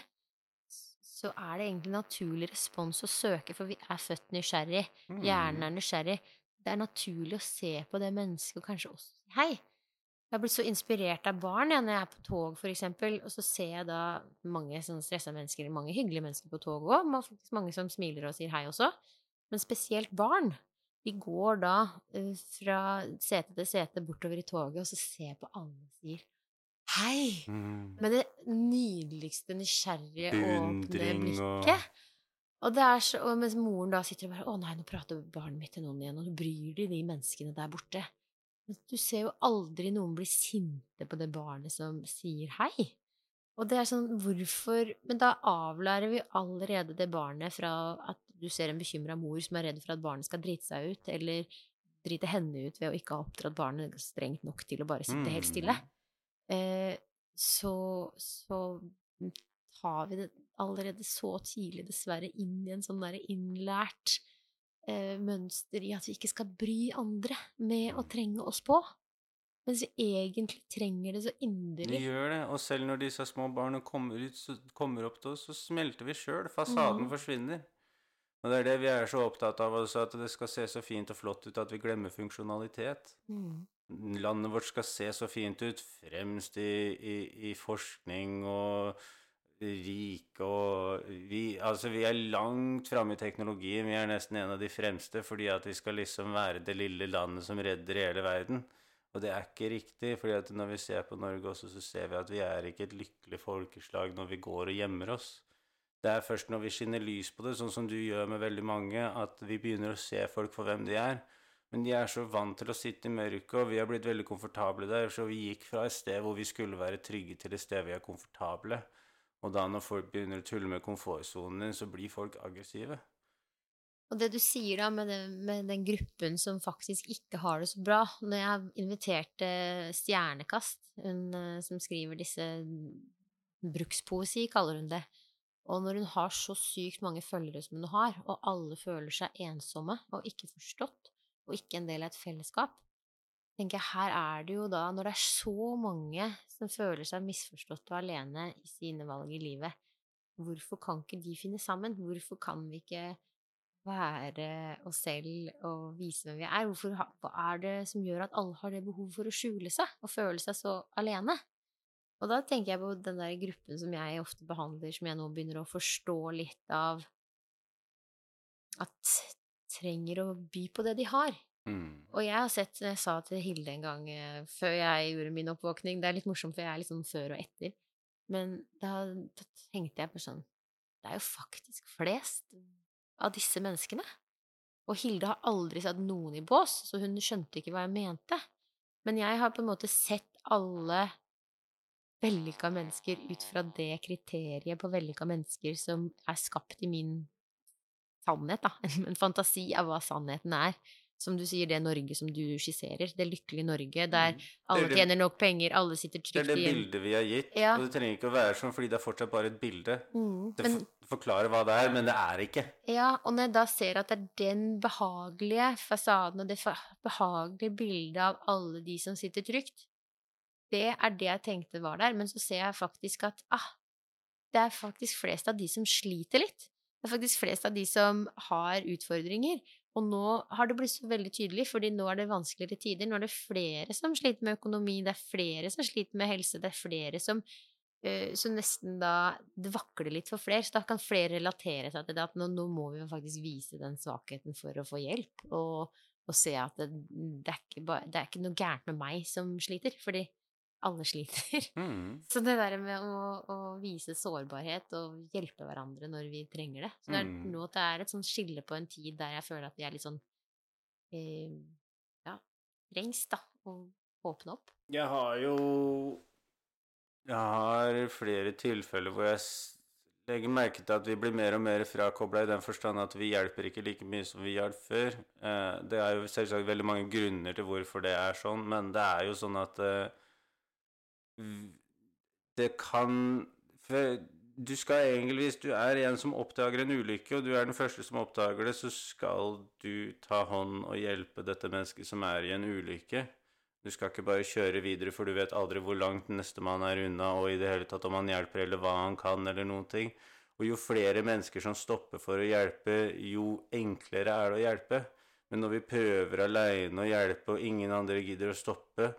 så er det egentlig en naturlig respons å søke, for vi er født nysgjerrig. Hjernen er mm. nysgjerrig. Det er naturlig å se på det mennesket og kanskje også si hei. Jeg har blitt så inspirert av barn ja, når jeg er på tog, for eksempel, og så ser jeg da mange sånn stressa mennesker, mange hyggelige mennesker på tog òg, mange som smiler og sier hei også men spesielt barn. De går da uh, fra sete til sete bortover i toget, og så ser på alle og sier hei! Mm. Med det nydeligste, nysgjerrige, åpne blikket. Og, det er så, og mens moren da sitter og bare 'Å nei, nå prater barnet mitt til noen igjen', og nå bryr de de menneskene der borte. Men du ser jo aldri noen bli sinte på det barnet som sier hei. Og det er sånn, hvorfor Men da avlærer vi allerede det barnet fra at du ser en bekymra mor som er redd for at barnet skal drite seg ut, eller drite henne ut ved å ikke ha oppdratt barnet strengt nok til å bare sitte helt stille, mm. eh, så, så tar vi det allerede så tidlig, dessverre, inn i en sånn derre innlært eh, mønster i at vi ikke skal bry andre med å trenge oss på. Mens vi egentlig trenger det så inderlig. Vi gjør det, og selv når disse små barna kommer, ut, kommer opp til oss, så smelter vi sjøl. Fasaden mm. forsvinner. Og det er det vi er så opptatt av også, at det skal se så fint og flott ut at vi glemmer funksjonalitet. Mm. Landet vårt skal se så fint ut, fremst i, i, i forskning og rike og vi, Altså, vi er langt framme i teknologien. Vi er nesten en av de fremste fordi at vi skal liksom være det lille landet som redder hele verden. Og det er ikke riktig, fordi at når vi ser på Norge også, så ser vi at vi er ikke et lykkelig folkeslag når vi går og gjemmer oss. Det er først når vi skinner lys på det, sånn som du gjør med veldig mange, at vi begynner å se folk for hvem de er. Men de er så vant til å sitte i mørket, og vi har blitt veldig komfortable der. Så vi gikk fra et sted hvor vi skulle være trygge, til et sted vi er komfortable. Og da når folk begynner å tulle med komfortsonen din, så blir folk aggressive. Og det du sier da med, det, med, den gruppen som faktisk ikke har det så bra Når jeg inviterte Stjernekast, hun eh, som skriver disse Brukspoesi, kaller hun det, og når hun har så sykt mange følgere som hun har, og alle føler seg ensomme og ikke forstått, og ikke en del av et fellesskap, tenker jeg her er det jo da, når det er så mange som føler seg misforstått og alene i sine valg i livet, hvorfor kan ikke de finne sammen? Hvorfor kan vi ikke være oss selv og vise hvem vi er? Hvorfor, hva er det som gjør at alle har det behovet for å skjule seg og føle seg så alene? Og da tenker jeg på den der gruppen som jeg ofte behandler, som jeg nå begynner å forstå litt av At trenger å by på det de har. Mm. Og jeg har sett, jeg sa til Hilde en gang eh, før jeg gjorde min oppvåkning Det er litt morsomt, for jeg er litt sånn før og etter. Men da, da tenkte jeg på sånn Det er jo faktisk flest av disse menneskene. Og Hilde har aldri satt noen i bås, så hun skjønte ikke hva jeg mente. Men jeg har på en måte sett alle vellykka mennesker ut fra det kriteriet på vellykka mennesker som er skapt i min sannhet, da. <laughs> En fantasi av hva sannheten er. Som du sier, det Norge som du skisserer. Det lykkelige Norge der Mm. alle Det er tjener nok penger, alle sitter trygt igjen. Det er det bildet vi har gitt, Ja. og det trenger ikke å være sånn, fordi det er fortsatt bare et bilde. Mm, Det men, forklarer hva det er, men det er ikke. ja, og når jeg da ser at det er den behagelige fasaden og det behagelige bildet av alle de som sitter trygt, det er det jeg tenkte var der. Men så ser jeg faktisk at ah, det er faktisk flest av de som sliter litt. Det er faktisk flest av de som har utfordringer. Og nå har det blitt så veldig tydelig, fordi nå er det vanskeligere tider. Nå er det flere som sliter med økonomi, det er flere som sliter med helse, det er flere som eh, så nesten da Det vakler litt for flere, så da kan flere relatere seg til det at nå, nå må vi faktisk vise den svakheten for å få hjelp, og, og se at det, det, er ikke det er ikke noe gærent med meg som sliter, fordi alle sliter. <laughs> Mm. Så det der med å, å vise sårbarhet og hjelpe hverandre når vi trenger det Så det er Mm. nå at det er et sånt skille på en tid der jeg føler at vi er litt sånn eh, Ja, trengs, da, å åpne opp. Jeg har jo Jeg har flere tilfeller hvor jeg legger merke til at vi blir mer og mer frakobla i den forstand at vi hjelper ikke like mye som vi hjalp før. Eh, det er jo selvsagt veldig mange grunner til hvorfor det er sånn, men det er jo sånn at eh, det kan for Du skal egentlig, hvis du er en som oppdager en ulykke, og du er den første som oppdager det, så skal du ta hånd og hjelpe dette mennesket som er i en ulykke. Du skal ikke bare kjøre videre, for du vet aldri hvor langt nestemann er unna, og i det hele tatt om han hjelper, eller hva han kan, eller noen ting. Og jo flere mennesker som stopper for å hjelpe, jo enklere er det å hjelpe. Men når vi prøver aleine å hjelpe, og ingen andre gidder å stoppe,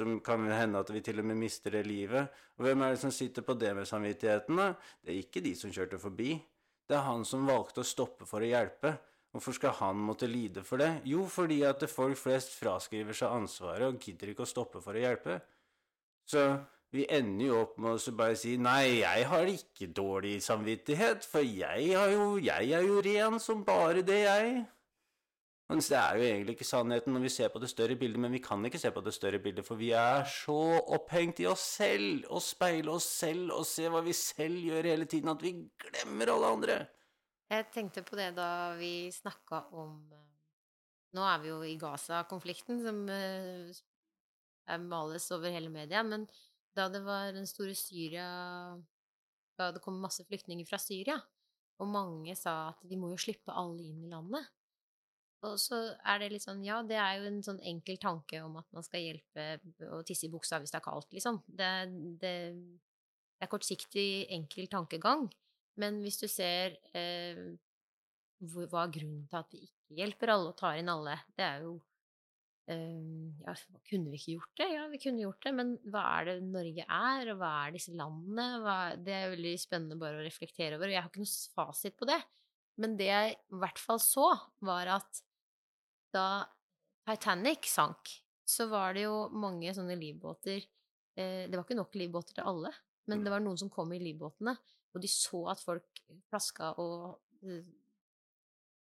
så kan hende at vi til og med mister det livet. Og hvem er det som sitter på det med samvittigheten, da? Det er ikke de som kjørte forbi. Det er han som valgte å stoppe for å hjelpe. Hvorfor skal han måtte lide for det? Jo, fordi at folk flest fraskriver seg ansvaret og gidder ikke å stoppe for å hjelpe. Så vi ender jo opp med å bare si nei, jeg har ikke dårlig samvittighet, for jeg, jo, jeg er jo ren som bare det, jeg. Mens det er jo egentlig ikke sannheten når vi ser på det større bildet, men vi kan ikke se på det større bildet, for vi er så opphengt i oss selv, og speile oss selv og se hva vi selv gjør hele tiden, at vi glemmer alle andre. Jeg tenkte på det da vi snakka om eh, Nå er vi jo i Gaza-konflikten, som eh, males over hele media, men da det var den store Syria Da det kom masse flyktninger fra Syria, og mange sa at de må jo slippe alle inn i landet. Og så er det litt sånn, ja, det er jo en sånn enkel tanke om at man skal hjelpe å tisse i buksa hvis det er kaldt, liksom. Det, det, det er kortsiktig, enkel tankegang. Men hvis du ser eh, hva er grunnen til at vi ikke hjelper alle og tar inn alle, det er jo eh, ja, kunne vi ikke gjort det? Ja, vi kunne gjort det, men hva er det Norge er, og hva er disse landene? Hva, det er veldig spennende bare å reflektere over, og jeg har ikke noe fasit på det. Men det jeg i hvert fall så, var at da Titanic sank, så var det jo mange sånne livbåter eh, Det var ikke nok livbåter til alle, men det var noen som kom i livbåtene, og de så at folk plaska og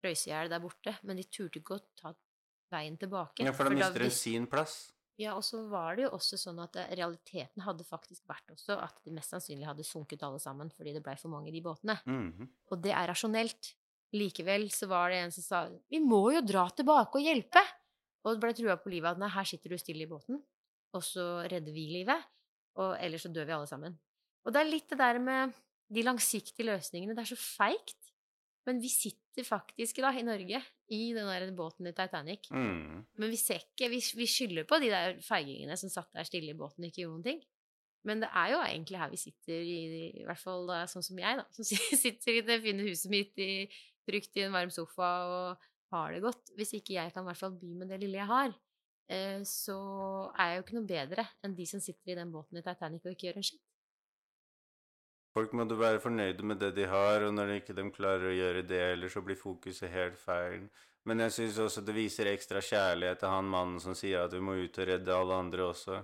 frøys i hjel der borte, men de turte ikke å ta veien tilbake. Ja, for da mister de sin plass. ja, og så var det jo også sånn at eh, realiteten hadde faktisk vært også at de mest sannsynlig hadde sunket alle sammen fordi det blei for mange i de båtene. Mhm. Og det er rasjonelt. Likevel så var det en som sa vi må jo dra tilbake og hjelpe! Og ble trua på livet at nei, her sitter du stille i båten, og så redder vi livet, og ellers så dør vi alle sammen. Og det er litt det der med de langsiktige løsningene. Det er så feigt. Men vi sitter faktisk da i Norge i den der båten i Titanic. Mm. Men vi ser ikke Vi, vi skylder på de der feigingene som satt der stille i båten og ikke gjorde noen ting. Men det er jo egentlig her vi sitter, i, i hvert fall da, sånn som jeg, da. Som <laughs> sitter i det fine huset mitt i, trygt i en varm sofa og har det godt. Hvis ikke jeg kan i hvert fall by med det lille jeg har, eh, så er jeg jo ikke noe bedre enn de som sitter i den båten i Titanic og ikke gjør en skitt. Folk må jo være fornøyde med det de har, og når de ikke klarer å gjøre det, eller så blir fokuset helt feil. Men jeg syns også det viser ekstra kjærlighet til han mannen som sier at vi må ut og redde alle andre også.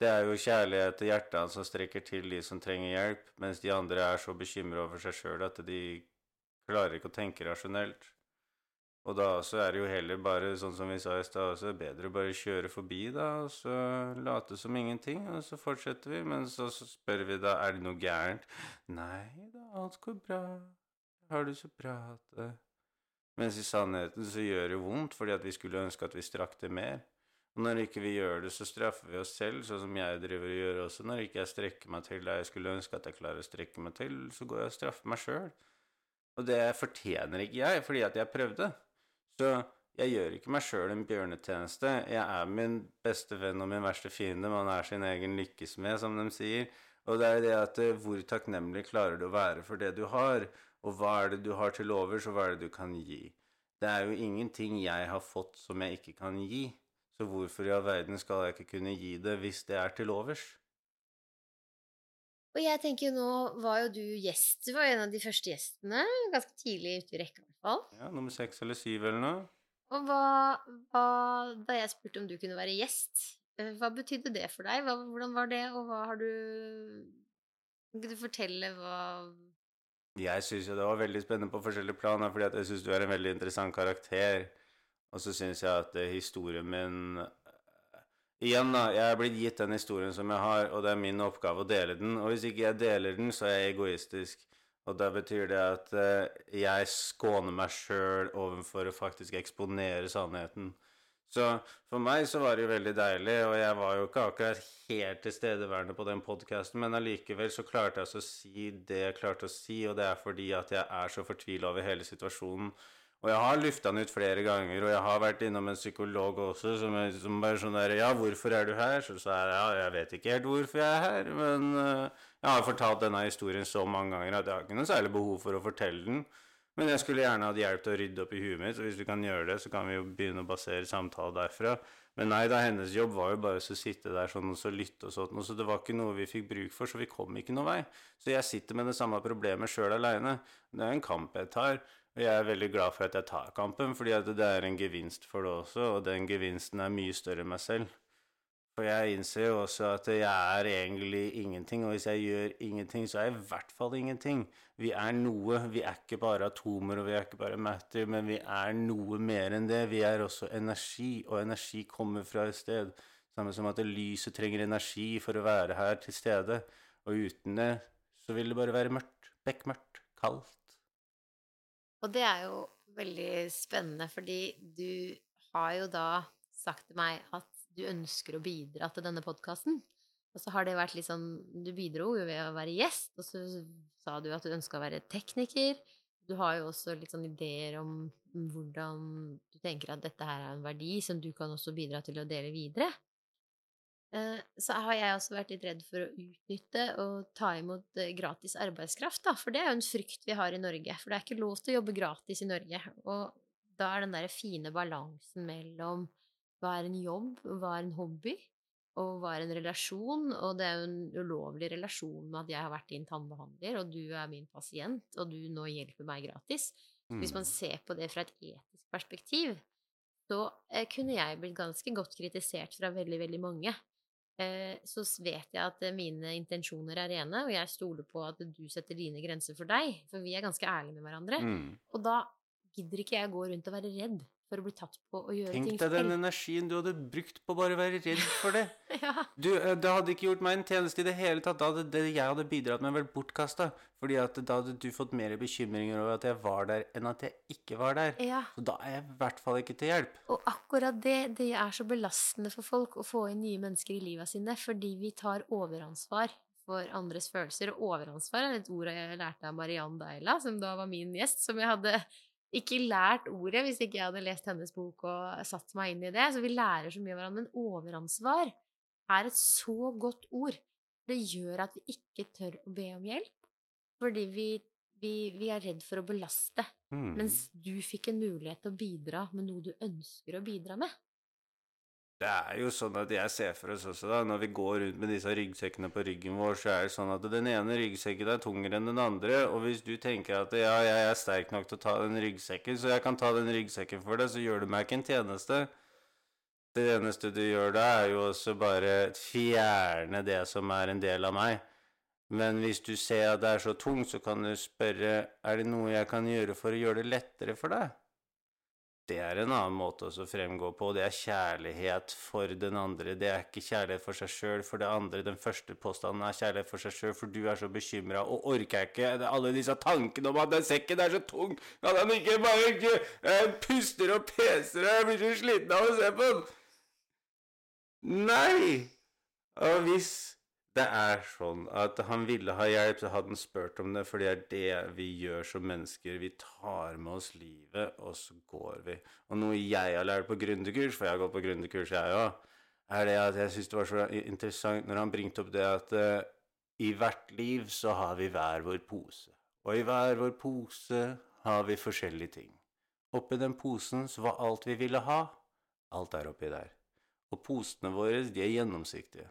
Det er jo kjærlighet til hjertet hans som strekker til de som trenger hjelp, mens de andre er så bekymra over seg sjøl at de klarer ikke å tenke rasjonelt. Og da også er det jo heller bare, sånn som vi sa i stad også, bedre å bare kjøre forbi, da, og så late som ingenting, og så fortsetter vi. Men så, spør vi da, er det noe gærent? Nei da, alt går bra. Har du så bra hatt det? Mens i sannheten så gjør det vondt, fordi at vi skulle ønske at vi strakk det mer. Og når ikke vi gjør det, så straffer vi oss selv, sånn som jeg driver og gjør også. Når ikke jeg strekker meg til det jeg skulle ønske at jeg klarer å strekke meg til, så går jeg og straffer meg sjøl. Og det fortjener ikke jeg, fordi at jeg prøvde. Så jeg gjør ikke meg sjøl en bjørnetjeneste. Jeg er min beste venn og min verste fiende. Man er sin egen lykkesmed, som de sier. Og det er det at eh, hvor takknemlig klarer du å være for det du har? Og hva er det du har til overs, og hva er det du kan gi? Det er jo ingenting jeg har fått som jeg ikke kan gi. Så hvorfor i all verden skal jeg ikke kunne gi det hvis det er til overs? Og jeg tenker nå var jo du gjest. Du var en av de første gjestene. Ganske tidlig ute i rekka, i hvert fall. Ja, nummer seks eller syv eller noe. Og hva, hva Da jeg spurte om du kunne være gjest, eh, hva betydde det for deg? Hva, hvordan var det, og hva har du Kan du fortelle hva Jeg syns jo det var veldig spennende på forskjellige planer, fordi jeg syns du er en veldig interessant karakter. Og så syns jeg at eh, historien min Igjen, da. Jeg er blitt gitt den historien som jeg har, og det er min oppgave å dele den. Og hvis ikke jeg deler den, så er jeg egoistisk. Og da betyr det at uh, jeg skåner meg sjøl overfor å faktisk eksponere sannheten. Så for meg så var det jo veldig deilig, og jeg var jo ikke akkurat helt tilstedeværende på den podkasten, men allikevel så klarte jeg å si det jeg klarte å si, og det er fordi at jeg er så fortvila over hele situasjonen. Og jeg har lufta den ut flere ganger, og jeg har vært innom en psykolog også som, som bare sånn der Ja, hvorfor er du her? Så sa jeg ja, jeg vet ikke helt hvorfor jeg er her, men uh, jeg har fortalt denne historien så mange ganger at jeg har ikke noe særlig behov for å fortelle den. Men jeg skulle gjerne hatt hjelp til å rydde opp i huet mitt, så hvis vi kan gjøre det, så kan vi jo begynne å basere samtalen derfra. Men nei da, hennes jobb var jo bare å sitte der sånn og så lytte og sånn, så det var ikke noe vi fikk bruk for, så vi kom ikke noen vei. Så jeg sitter med det samme problemet sjøl aleine. Det er en kamp jeg tar. Jeg er veldig glad for at jeg tar kampen, fordi det er en gevinst for det også, og den gevinsten er mye større enn meg selv. For jeg innser jo også at jeg er egentlig ingenting, og hvis jeg gjør ingenting, så er jeg i hvert fall ingenting. Vi er noe. Vi er ikke bare atomer, og vi er ikke bare matter, men vi er noe mer enn det. Vi er også energi, og energi kommer fra et sted. Samme som at lyset trenger energi for å være her til stede. Og uten det så vil det bare være mørkt. Bekmørkt. Kaldt. Og det er jo veldig spennende, fordi du har jo da sagt til meg at du ønsker å bidra til denne podkasten. Og så har det vært litt sånn Du bidro jo ved å være gjest, og så sa du at du ønska å være tekniker. Du har jo også litt sånn ideer om hvordan du tenker at dette her er en verdi som du kan også bidra til å dele videre. Eh, så har jeg også vært litt redd for å utnytte og ta imot eh, gratis arbeidskraft, da. For det er jo en frykt vi har i Norge. For det er ikke lov til å jobbe gratis i Norge. Og da er den der fine balansen mellom hva er en jobb, hva er en hobby, og hva er en relasjon? Og det er jo en ulovlig relasjon med at jeg har vært din tannbehandler, og du er min pasient, og du nå hjelper meg gratis. Mm. Hvis man mm. ser på det fra et etisk perspektiv, så eh, kunne jeg blitt ganske godt kritisert fra veldig, veldig mange. Eh, så vet jeg at eh, mine intensjoner er rene, og jeg stoler på at du setter dine grenser for deg, for vi er ganske ærlige med hverandre. Mm. Og da gidder ikke jeg gå rundt og være redd for å bli tatt på å gjøre Tenk ting. Tenk deg den energien du hadde brukt på bare å være redd for det. <laughs> ja. du, eh, det hadde ikke gjort meg en tjeneste i det hele tatt. Da hadde det jeg hadde bidratt med, vært bortkasta. Fordi at da hadde du fått mer bekymringer over at jeg var der, enn at jeg ikke var der. Ja. Så da er jeg i hvert fall ikke til hjelp. Og akkurat det, det er så belastende for folk å få inn nye mennesker i livet sine, fordi vi tar overansvar for andres følelser. Og overansvar er et ord jeg lærte av Mariann Deila, som da var min gjest, som jeg hadde ikke lært ordet hvis ikke jeg hadde lest hennes bok og satt meg inn i det. Så vi lærer så mye av hverandre. Men overansvar er et så godt ord. Det gjør at vi ikke tør å be om hjelp. Fordi vi, vi, vi er redd for å belaste. Mm. Mens du fikk en mulighet til å bidra med noe du ønsker å bidra med. Det er jo sånn at jeg ser for oss også, da, når vi går rundt med disse ryggsekkene på ryggen vår, så er det sånn at den ene ryggsekken er tungere enn den andre. Og hvis du tenker at ja, jeg er sterk nok til å ta den ryggsekken, så jeg kan ta den ryggsekken for deg, så gjør du meg ikke en tjeneste. Det eneste du gjør da, er jo også bare fjerne det som er en del av meg. Men hvis du ser at det er så tungt, så kan du spørre er det noe jeg kan gjøre for å gjøre det lettere for deg. Det er en annen måte å fremgå på. Det er kjærlighet for den andre. Det er ikke kjærlighet for seg sjøl for det andre. Den første påstanden er kjærlighet for seg sjøl, for du er så bekymra og orker ikke alle disse tankene om at den sekken er så tung at han ikke bare ikke, jeg puster og peser og jeg blir så sliten av å se på den. Nei! Og hvis det er sånn at han ville ha hjelp, så hadde han spurt om det, for det er det vi gjør som mennesker. Vi tar med oss livet, og så går vi. Og noe jeg har lært på gründerkurs, for jeg har gått på gründerkurs, jeg òg, er det at jeg syns det var så interessant når han bringte opp det at uh, i hvert liv så har vi hver vår pose. Og i hver vår pose har vi forskjellige ting. Oppi den posen så var alt vi ville ha. Alt er oppi der. Og posene våre, de er gjennomsiktige.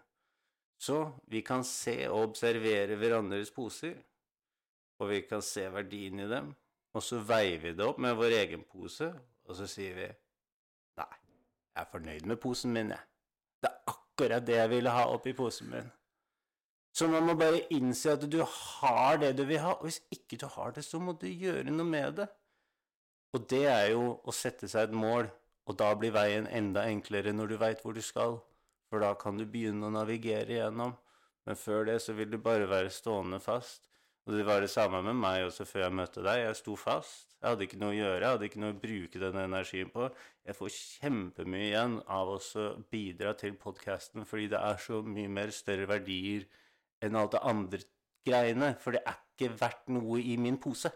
Så vi kan se og observere hverandres poser, og vi kan se verdien i dem, og så veier vi det opp med vår egen pose, og så sier vi Nei, jeg er fornøyd med posen min, jeg. Det er akkurat det jeg ville ha oppi posen min. Så man må bare innse at du har det du vil ha, og hvis ikke du har det, så må du gjøre noe med det. Og det er jo å sette seg et mål, og da blir veien enda enklere når du veit hvor du skal. For da kan du begynne å navigere igjennom. Men før det så vil du bare være stående fast. Og det var det samme med meg også før jeg møtte deg. Jeg sto fast. Jeg hadde ikke noe å gjøre, jeg hadde ikke noe å bruke den energien på. Jeg får kjempemye igjen av å bidra til podkasten, fordi det er så mye mer større verdier enn alt det andre greiene. For det er ikke verdt noe i min pose.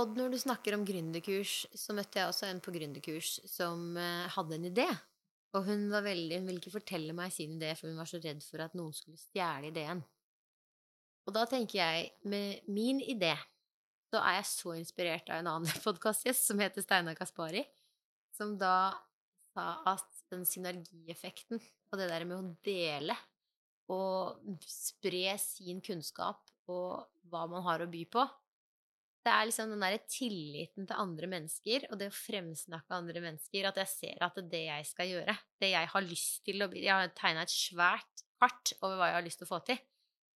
Odd, når du snakker om gründerkurs, så møtte jeg også en på gründerkurs som eh, hadde en idé. Og hun var veldig, hun ville ikke fortelle meg sin idé, for hun var så redd for at noen skulle stjele ideen. Og da tenker jeg, med min idé, så er jeg så inspirert av en annen <laughs> podkastgjest som heter Steinar Kaspari, som da sa at den synergieffekten og det der med å dele og spre sin kunnskap og hva man har å by på, det er liksom den derre tilliten til andre mennesker og det å fremsnakke andre mennesker, at jeg ser at det det jeg skal gjøre, det jeg har lyst til å bli Jeg har tegna et svært kart over hva jeg har lyst til å få til.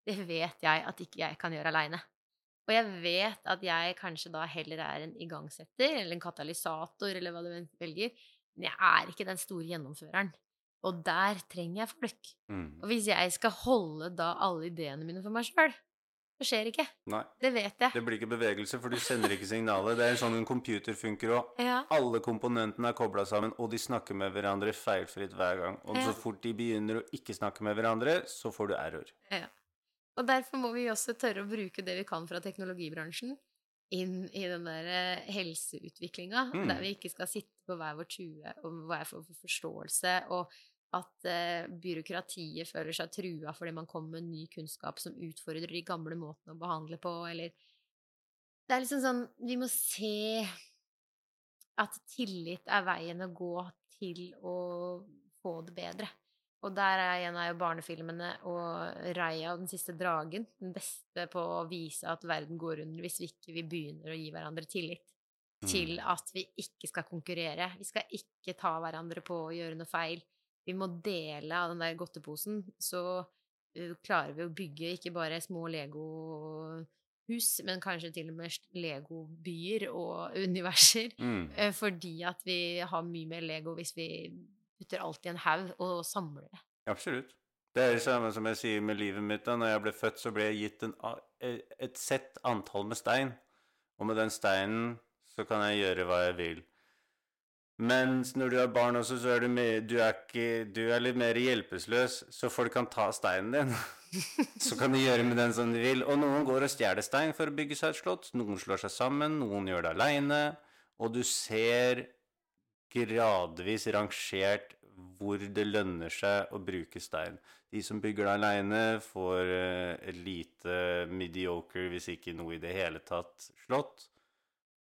Det vet jeg at ikke jeg kan gjøre aleine. Og jeg vet at jeg kanskje da heller er en igangsetter eller en katalysator eller hva du velger, men jeg er ikke den store gjennomføreren. Og der trenger jeg folk. Mm. Og hvis jeg skal holde da alle ideene mine for meg sjøl, det skjer ikke. Nei. Det vet jeg. Det blir ikke bevegelse, for du sender ikke signalet. Det er sånn en computer funker òg. Ja. Alle komponentene er kobla sammen, og de snakker med hverandre feilfritt hver gang. Og ja. så fort de begynner å ikke snakke med hverandre, så får du error. Ja. Og derfor må vi også tørre å bruke det vi kan fra teknologibransjen inn i den der eh, helseutviklinga, mm. der vi ikke skal sitte på hver vår tue og hver for forståelse og at eh, byråkratiet føler seg trua fordi man kommer med ny kunnskap som utfordrer de gamle måtene å behandle på, eller Det er liksom sånn Vi må se at tillit er veien å gå til å få det bedre. Og der er en av barnefilmene og Raya og den siste dragen den beste på å vise at verden går under hvis vi ikke vi begynner å gi hverandre tillit. Mm. Til at vi ikke skal konkurrere. Vi skal ikke ta hverandre på å gjøre noe feil vi må dele av den der godteposen, så klarer vi å bygge ikke bare små Lego-hus, men kanskje til og med Lego-byer og <laughs> universer. Mm. Fordi at vi har mye mer Lego hvis vi putter alt i en haug og samler det. Absolutt. Det er det samme som jeg sier med livet mitt. da. Når jeg ble født, så ble jeg gitt en, et sett antall med stein. Og med den steinen så kan jeg gjøre hva jeg vil. Mens når du har barn også, så er du, mer, du, er ikke, du er litt mer hjelpeløs, så folk kan ta steinen din. <laughs> så kan de gjøre med den som de vil. Og noen går og stjeler stein for å bygge seg et slott. Noen slår seg sammen, noen gjør det aleine. Og du ser gradvis rangert hvor det lønner seg å bruke stein. De som bygger det aleine, får et lite mediocre, hvis ikke noe i det hele tatt, slott.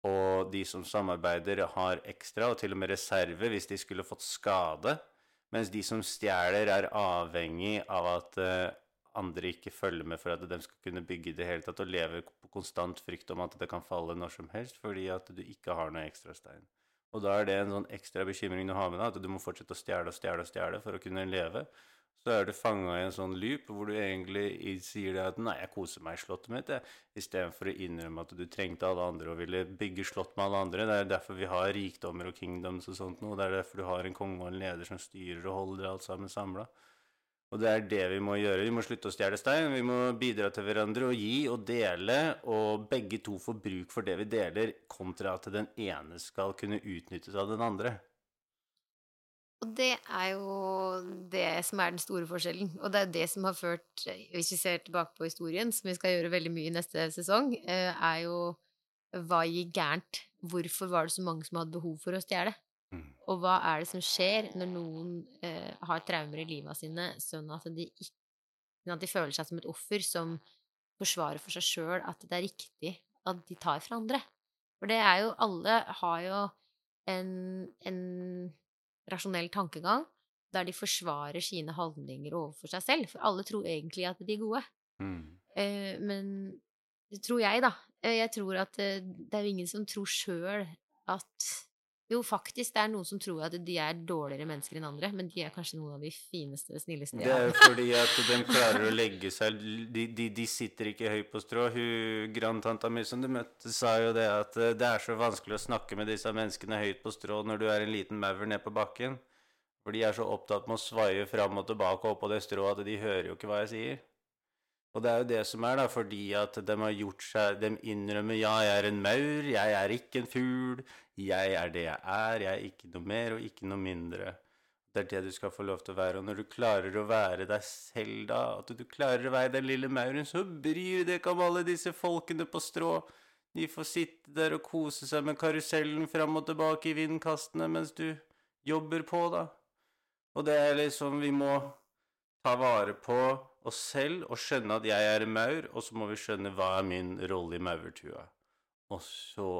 Og de som samarbeider, har ekstra, og til og med reserve hvis de skulle fått skade. Mens de som stjeler, er avhengig av at uh, andre ikke følger med for at de skal kunne bygge i det hele tatt, og lever på konstant frykt om at det kan falle når som helst fordi at du ikke har noe ekstra stein. Og da er det en sånn ekstra bekymring du har med deg, at du må fortsette å stjele og stjele og stjele for å kunne leve. Så er du fanga i en sånn loop hvor du egentlig sier det at 'nei, jeg koser meg i slottet mitt', istedenfor å innrømme at du trengte alle andre og ville bygge slott med alle andre. Det er derfor vi har rikdommer og kingdoms og sånt noe. Det er derfor du har en konge og en leder som styrer og holder alt sammen samla. Og det er det vi må gjøre. Vi må slutte å stjele stein. Vi må bidra til hverandre og gi og dele, og begge to får bruk for det vi deler, kontra at den ene skal kunne utnyttes av den andre. Og det er jo det som er den store forskjellen. Og det er det som har ført, hvis vi ser tilbake på historien, som vi skal gjøre veldig mye i neste sesong, eh, er jo hva gikk gærent? Hvorfor var det så mange som hadde behov for å stjele? Mm. Og hva er det som skjer når noen eh, har traumer i livet sine, sånn at de, ikke, sånn at de føler seg som et offer som forsvarer for seg sjøl at det er riktig at de tar fra andre? For det er jo Alle har jo en, en rasjonell tankegang der de forsvarer sine handlinger overfor seg selv. For alle tror egentlig at de er gode. Mm. Eh, men det tror jeg, da. Eh, Jeg tror at eh, det er jo ingen som tror sjøl at Jo, faktisk, det er noen som tror at de er dårligere mennesker enn andre, men de er kanskje noen av de fineste, snilleste de har. Det er jo fordi at de klarer å legge seg De, de, de sitter ikke høyt på strå. Hun grandtanta mi som du møtte, sa jo det at eh, det er så vanskelig å snakke med disse menneskene høyt på strå når du er en liten maur ned på bakken. For de er så opptatt med å svaie fram og tilbake oppå det strået at de hører jo ikke hva jeg sier. Og det er jo det som er, da, fordi at de har gjort seg De innrømmer ja, jeg er en maur, jeg er ikke en fugl, jeg er det jeg er, jeg er ikke noe mer og ikke noe mindre. Det er det du skal få lov til å være. Og når du klarer å være deg selv da, at du klarer å være den lille mauren, så bryr deg ikke om alle disse folkene på strå. De får sitte der og kose seg med karusellen fram og tilbake i vindkastene mens du jobber på, da. Og det er liksom Vi må ta vare på oss selv og skjønne at jeg er en maur, og så må vi skjønne hva er min rolle i maurtua. Og så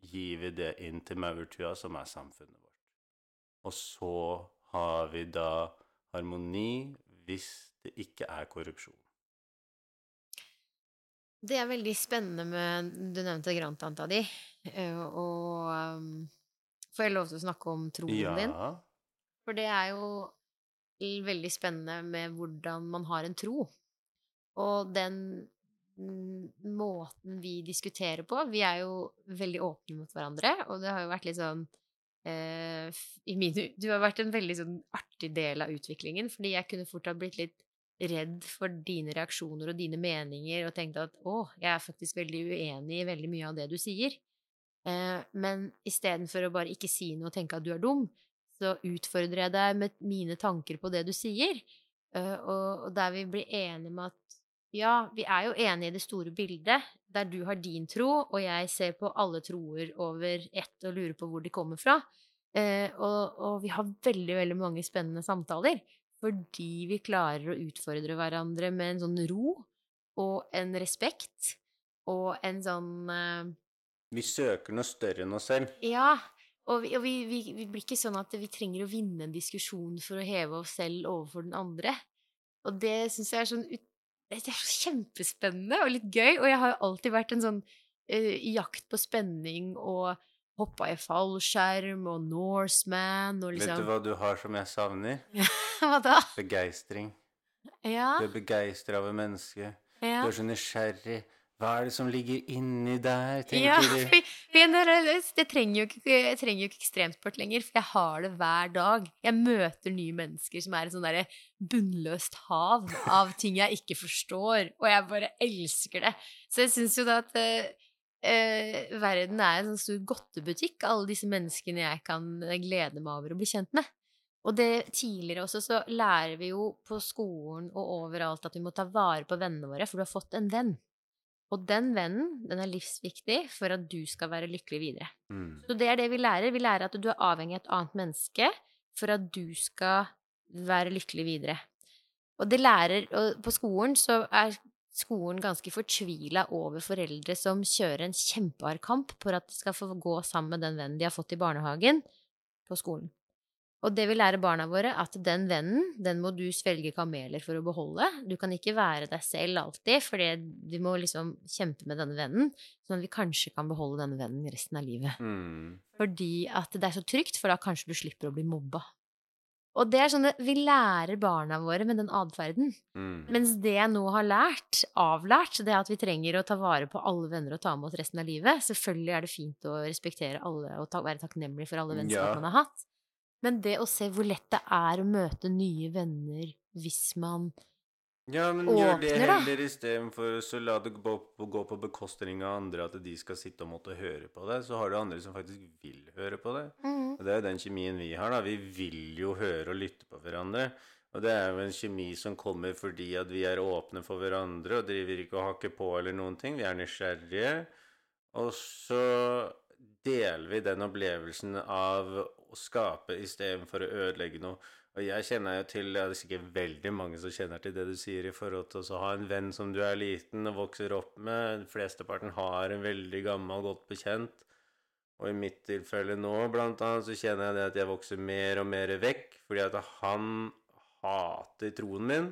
gir vi det inn til maurtua, som er samfunnet vårt. Og så har vi da harmoni hvis det ikke er korrupsjon. Det er veldig spennende med Du nevnte grandtanta di. eh, Og um, får jeg lov til å snakke om troen din? For det er jo veldig spennende med hvordan man har en tro. Og den mm, måten vi diskuterer på Vi er jo veldig åpne mot hverandre, og det har jo vært litt sånn eh, min, Du har vært en veldig sånn artig del av utviklingen, fordi jeg kunne fort ha blitt litt redd for dine reaksjoner og dine meninger og tenkte at å, jeg er faktisk veldig uenig i veldig mye av det du sier. Eh, men istedenfor å bare ikke si noe og tenke at du er dum, så utfordrer jeg deg med mine tanker på det du sier. Eh, og, og der vi blir enige med at ja, vi er jo enige i det store bildet, der du har din tro, og jeg ser på alle troer over ett og lurer på hvor de kommer fra. Eh, og, og vi har veldig, veldig mange spennende samtaler. Fordi vi klarer å utfordre hverandre med en sånn ro og en respekt og en sånn eh, Vi søker noe større enn oss selv. ja, og, vi, og vi, vi, vi blir ikke sånn at vi trenger å vinne en diskusjon for å heve oss selv overfor den andre. Og det syns jeg er sånn ut, Det er så kjempespennende og litt gøy. Og jeg har jo alltid vært en sånn uh, jakt på spenning og hoppa i fallskjerm og Norseman og Vet du liksom hva du har som jeg savner? <laughs> Hva da? Begeistring. Ja, Du er begeistra over mennesket. ja. Du er så nysgjerrig. Hva er det som ligger inni der, Ja, tenker du? for, for jeg, trenger jo ikke, jeg trenger jo ikke ekstremsport lenger, for jeg har det hver dag. Jeg møter nye mennesker som er et sånn derre bunnløst hav av ting jeg ikke forstår, og jeg bare elsker det. Så jeg syns jo da at eh, eh, verden er en sånn stor godtebutikk, alle disse menneskene jeg kan glede meg over å bli kjent med. Og det tidligere også så lærer vi jo på skolen og overalt at vi må ta vare på vennene våre, for du har fått en venn. Og den vennen, den er livsviktig for at du skal være lykkelig videre. Mm. Så det er det vi lærer. Vi lærer at du er avhengig av et annet menneske for at du skal være lykkelig videre. Og det lærer Og på skolen så er skolen ganske fortvila over foreldre som kjører en kjempehard kamp for at de skal få gå sammen med den vennen de har fått i barnehagen, på skolen. Og det vil lære barna våre at den vennen, den må du svelge kameler for å beholde. Du kan ikke være deg selv alltid, for du må liksom kjempe med denne vennen, sånn at vi kanskje kan beholde denne vennen resten av livet. Mm. Fordi at det er så trygt, for da kanskje du slipper å bli mobba. Og det er sånn at vi lærer barna våre med den atferden. Mm. Mens det jeg nå har lært, avlært, det er at vi trenger å ta vare på alle venner og ta med oss resten av livet. Selvfølgelig er det fint å respektere alle og ta, være takknemlig for alle vennskap Ja. man har hatt. Men det å se hvor lett det er å møte nye venner hvis man Ja, men gjør det Åpner, heller istedenfor så la det gå på, gå på bekostning av andre, at de skal sitte og måtte høre på det. Så har du andre som faktisk vil høre på det. Og det er jo den kjemien vi har, da. Vi vil jo høre og lytte på hverandre. Og det er jo en kjemi som kommer fordi at vi er åpne for hverandre og driver ikke og hakker på eller noen ting. Vi er nysgjerrige. Og så deler vi den opplevelsen av å skape istedenfor å ødelegge noe. Og jeg kjenner jo til, det er sikkert veldig mange som kjenner til det du sier i forhold til å ha en venn som du er liten og vokser opp med. Flesteparten har en veldig gammel, godt bekjent. Og i mitt tilfelle nå, blant annet, så kjenner jeg det at jeg vokser mer og mer vekk, fordi at han hater troen min.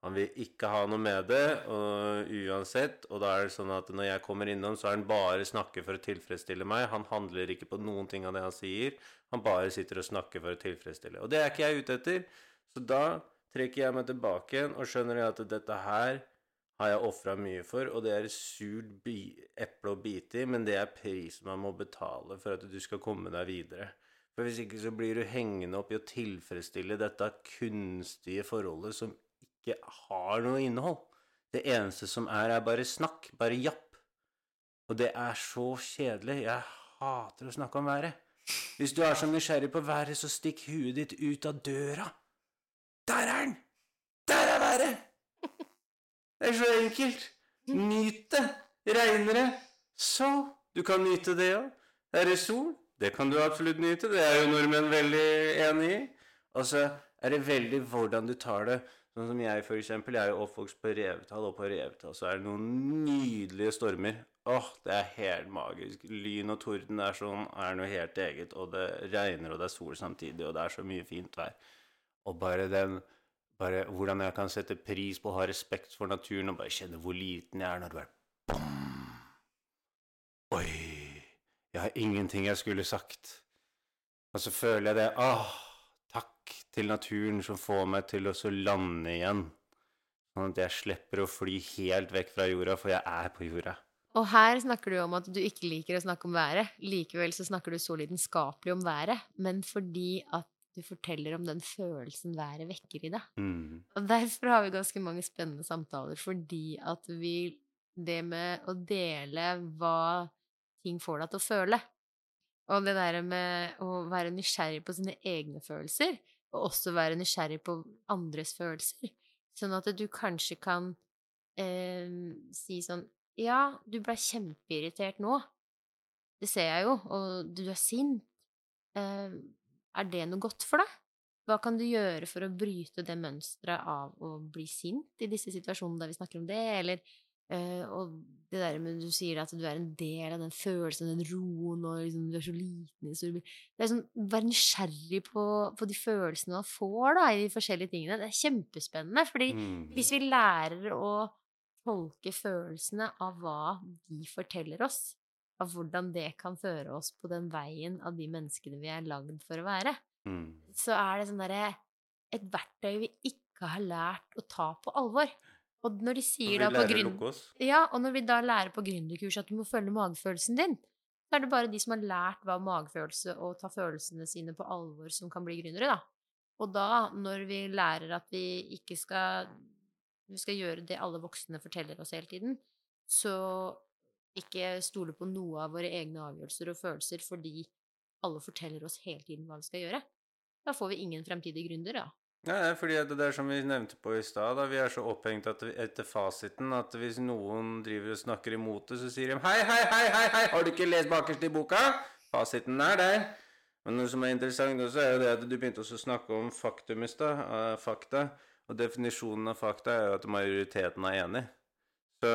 Han vil ikke ha noe med det, og uansett. Og da er det sånn at når jeg kommer innom, så er han bare snakker for å tilfredsstille meg. Han handler ikke på noen ting av det han sier. Han bare sitter og snakker for å tilfredsstille. Og det er ikke jeg ute etter. Så da trekker jeg meg tilbake igjen og skjønner at dette her har jeg ofra mye for, og det er et surt eple å bite i, men det er prisen man må betale for at du skal komme deg videre. For hvis ikke så blir du hengende opp i å tilfredsstille dette kunstige forholdet som ikke har noe innhold. Det eneste som er, er bare snakk, bare japp. Og det er så kjedelig. Jeg hater å snakke om været. Hvis du er så nysgjerrig på været, så stikk huet ditt ut av døra. Der er den! Der er været! Det er så enkelt. Nyt det. Regner så Du kan nyte det òg. Er det sol? Det kan du absolutt nyte. Det er jo nordmenn veldig enig i. Og så er det veldig hvordan du tar det. Sånn som jeg, for eksempel. Jeg er jo oppvokst på Revetal, og på Revetal så er det noen nydelige stormer. Åh, det er helt magisk. Lyn og torden er, sånn, er noe helt eget. Og det regner, og det er sol samtidig, og det er så mye fint vær. Og bare den bare hvordan jeg kan sette pris på å ha respekt for naturen og bare kjenne hvor liten jeg er når det bare bom. Oi, jeg har ingenting jeg skulle sagt. Og så føler jeg det Åh, takk til naturen som får meg til å så lande igjen. Sånn at jeg slipper å fly helt vekk fra jorda, for jeg er på jorda. Og her snakker du om at du ikke liker å snakke om været. Likevel så snakker du så lidenskapelig om været, men fordi at du forteller om den følelsen været vekker i deg. Mm. Og derfor har vi ganske mange spennende samtaler, fordi at vi Det med å dele hva ting får deg til å føle, og det der med å være nysgjerrig på sine egne følelser, og også være nysgjerrig på andres følelser, sånn at du kanskje kan eh, si sånn Ja, du ble kjempeirritert nå. Det ser jeg jo, og du er sint. Eh, er det noe godt for deg? Hva kan du gjøre for å bryte det mønsteret av å bli sint i disse situasjonene der vi snakker om det, eller eh, og det der med du sier at du er en del av den følelsen, den roen, og liksom du er så liten i store Det er sånn, Vær nysgjerrig på, på de følelsene man får da, i de forskjellige tingene. Det er kjempespennende, fordi Mm. hvis vi lærer å tolke følelsene av hva de forteller oss, av hvordan det kan føre oss på den veien av de menneskene vi er lagd for å være, Mm. så er det sånn derre Et verktøy vi ikke har lært å ta på alvor. Og når de sier da på grunn... Ja, og når vi da lærer på gründerkurs at du må følge magefølelsen din, så er det bare de som har lært hva magefølelse og ta følelsene sine på alvor, som kan bli gründere, da. Og da, når vi lærer at vi ikke skal Vi skal gjøre det alle voksne forteller oss hele tiden, så ikke stole på noe av våre egne avgjørelser og følelser fordi alle forteller oss hele tiden hva vi skal gjøre. Da får vi ingen fremtidige gründer, da. Ja, det er fordi det er som vi nevnte på i stad, vi er så opphengt etter fasiten at hvis noen driver og snakker imot det, så sier de hei, hei, hei, hei, hei, har du ikke lest bakerst i boka? Fasiten er der. Men noe som er interessant også, er jo det at du begynte å snakke om faktum i stad, eh, fakta. Og definisjonen av fakta er jo at majoriteten er enig. Så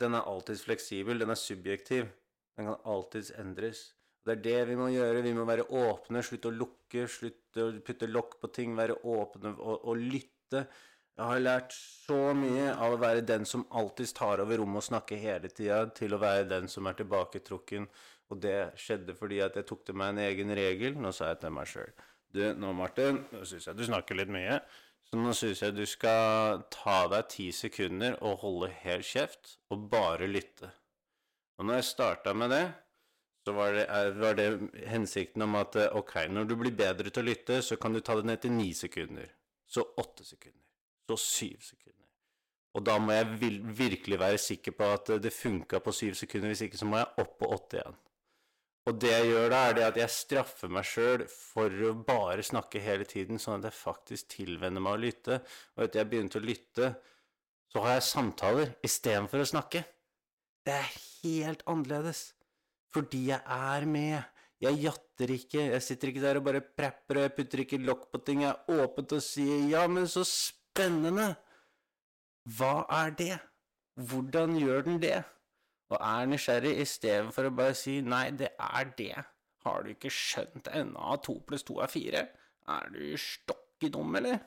den er alltids fleksibel, den er subjektiv. Den kan alltids endres. Det er det vi må gjøre. Vi må være åpne, slutte å lukke, slutte å putte lokk på ting, være åpne og, og lytte. Jeg har lært så mye av å være den som alltid tar over rommet og snakker hele tida, til å være den som er tilbaketrukken. Og det skjedde fordi at jeg tok til meg en egen regel. Nå sa jeg til meg sjøl Du, nå, Martin, nå syns jeg du snakker litt mye. Så nå syns jeg du skal ta deg ti sekunder og holde helt kjeft og bare lytte. Og når jeg starta med det, så var det, er- var det hensikten om at eh, ok, når du blir bedre til å lytte, så kan du ta det ned til ni sekunder. Så åtte sekunder. Så syv sekunder. Og da må jeg virkelig være sikker på at eh, det funka på syv sekunder. Hvis ikke så må jeg opp på åtte igjen. Og det jeg gjør da, er det at jeg straffer meg sjøl for å bare snakke hele tiden, sånn at jeg faktisk tilvenner meg å lytte. Og etter jeg begynte å lytte, så har jeg samtaler istedenfor å snakke. Det er helt annerledes. Fordi jeg er med. Jeg jatter ikke. Jeg sitter ikke der og bare prepper, og jeg putter ikke lokk på ting. Jeg er åpent og sier 'ja, men så spennende'. Hva er det? Hvordan gjør den det? Og er nysgjerrig istedenfor å bare si 'nei, det er det'. Har du ikke skjønt ennå at to pluss to er fire? Er du stokk dum, eller?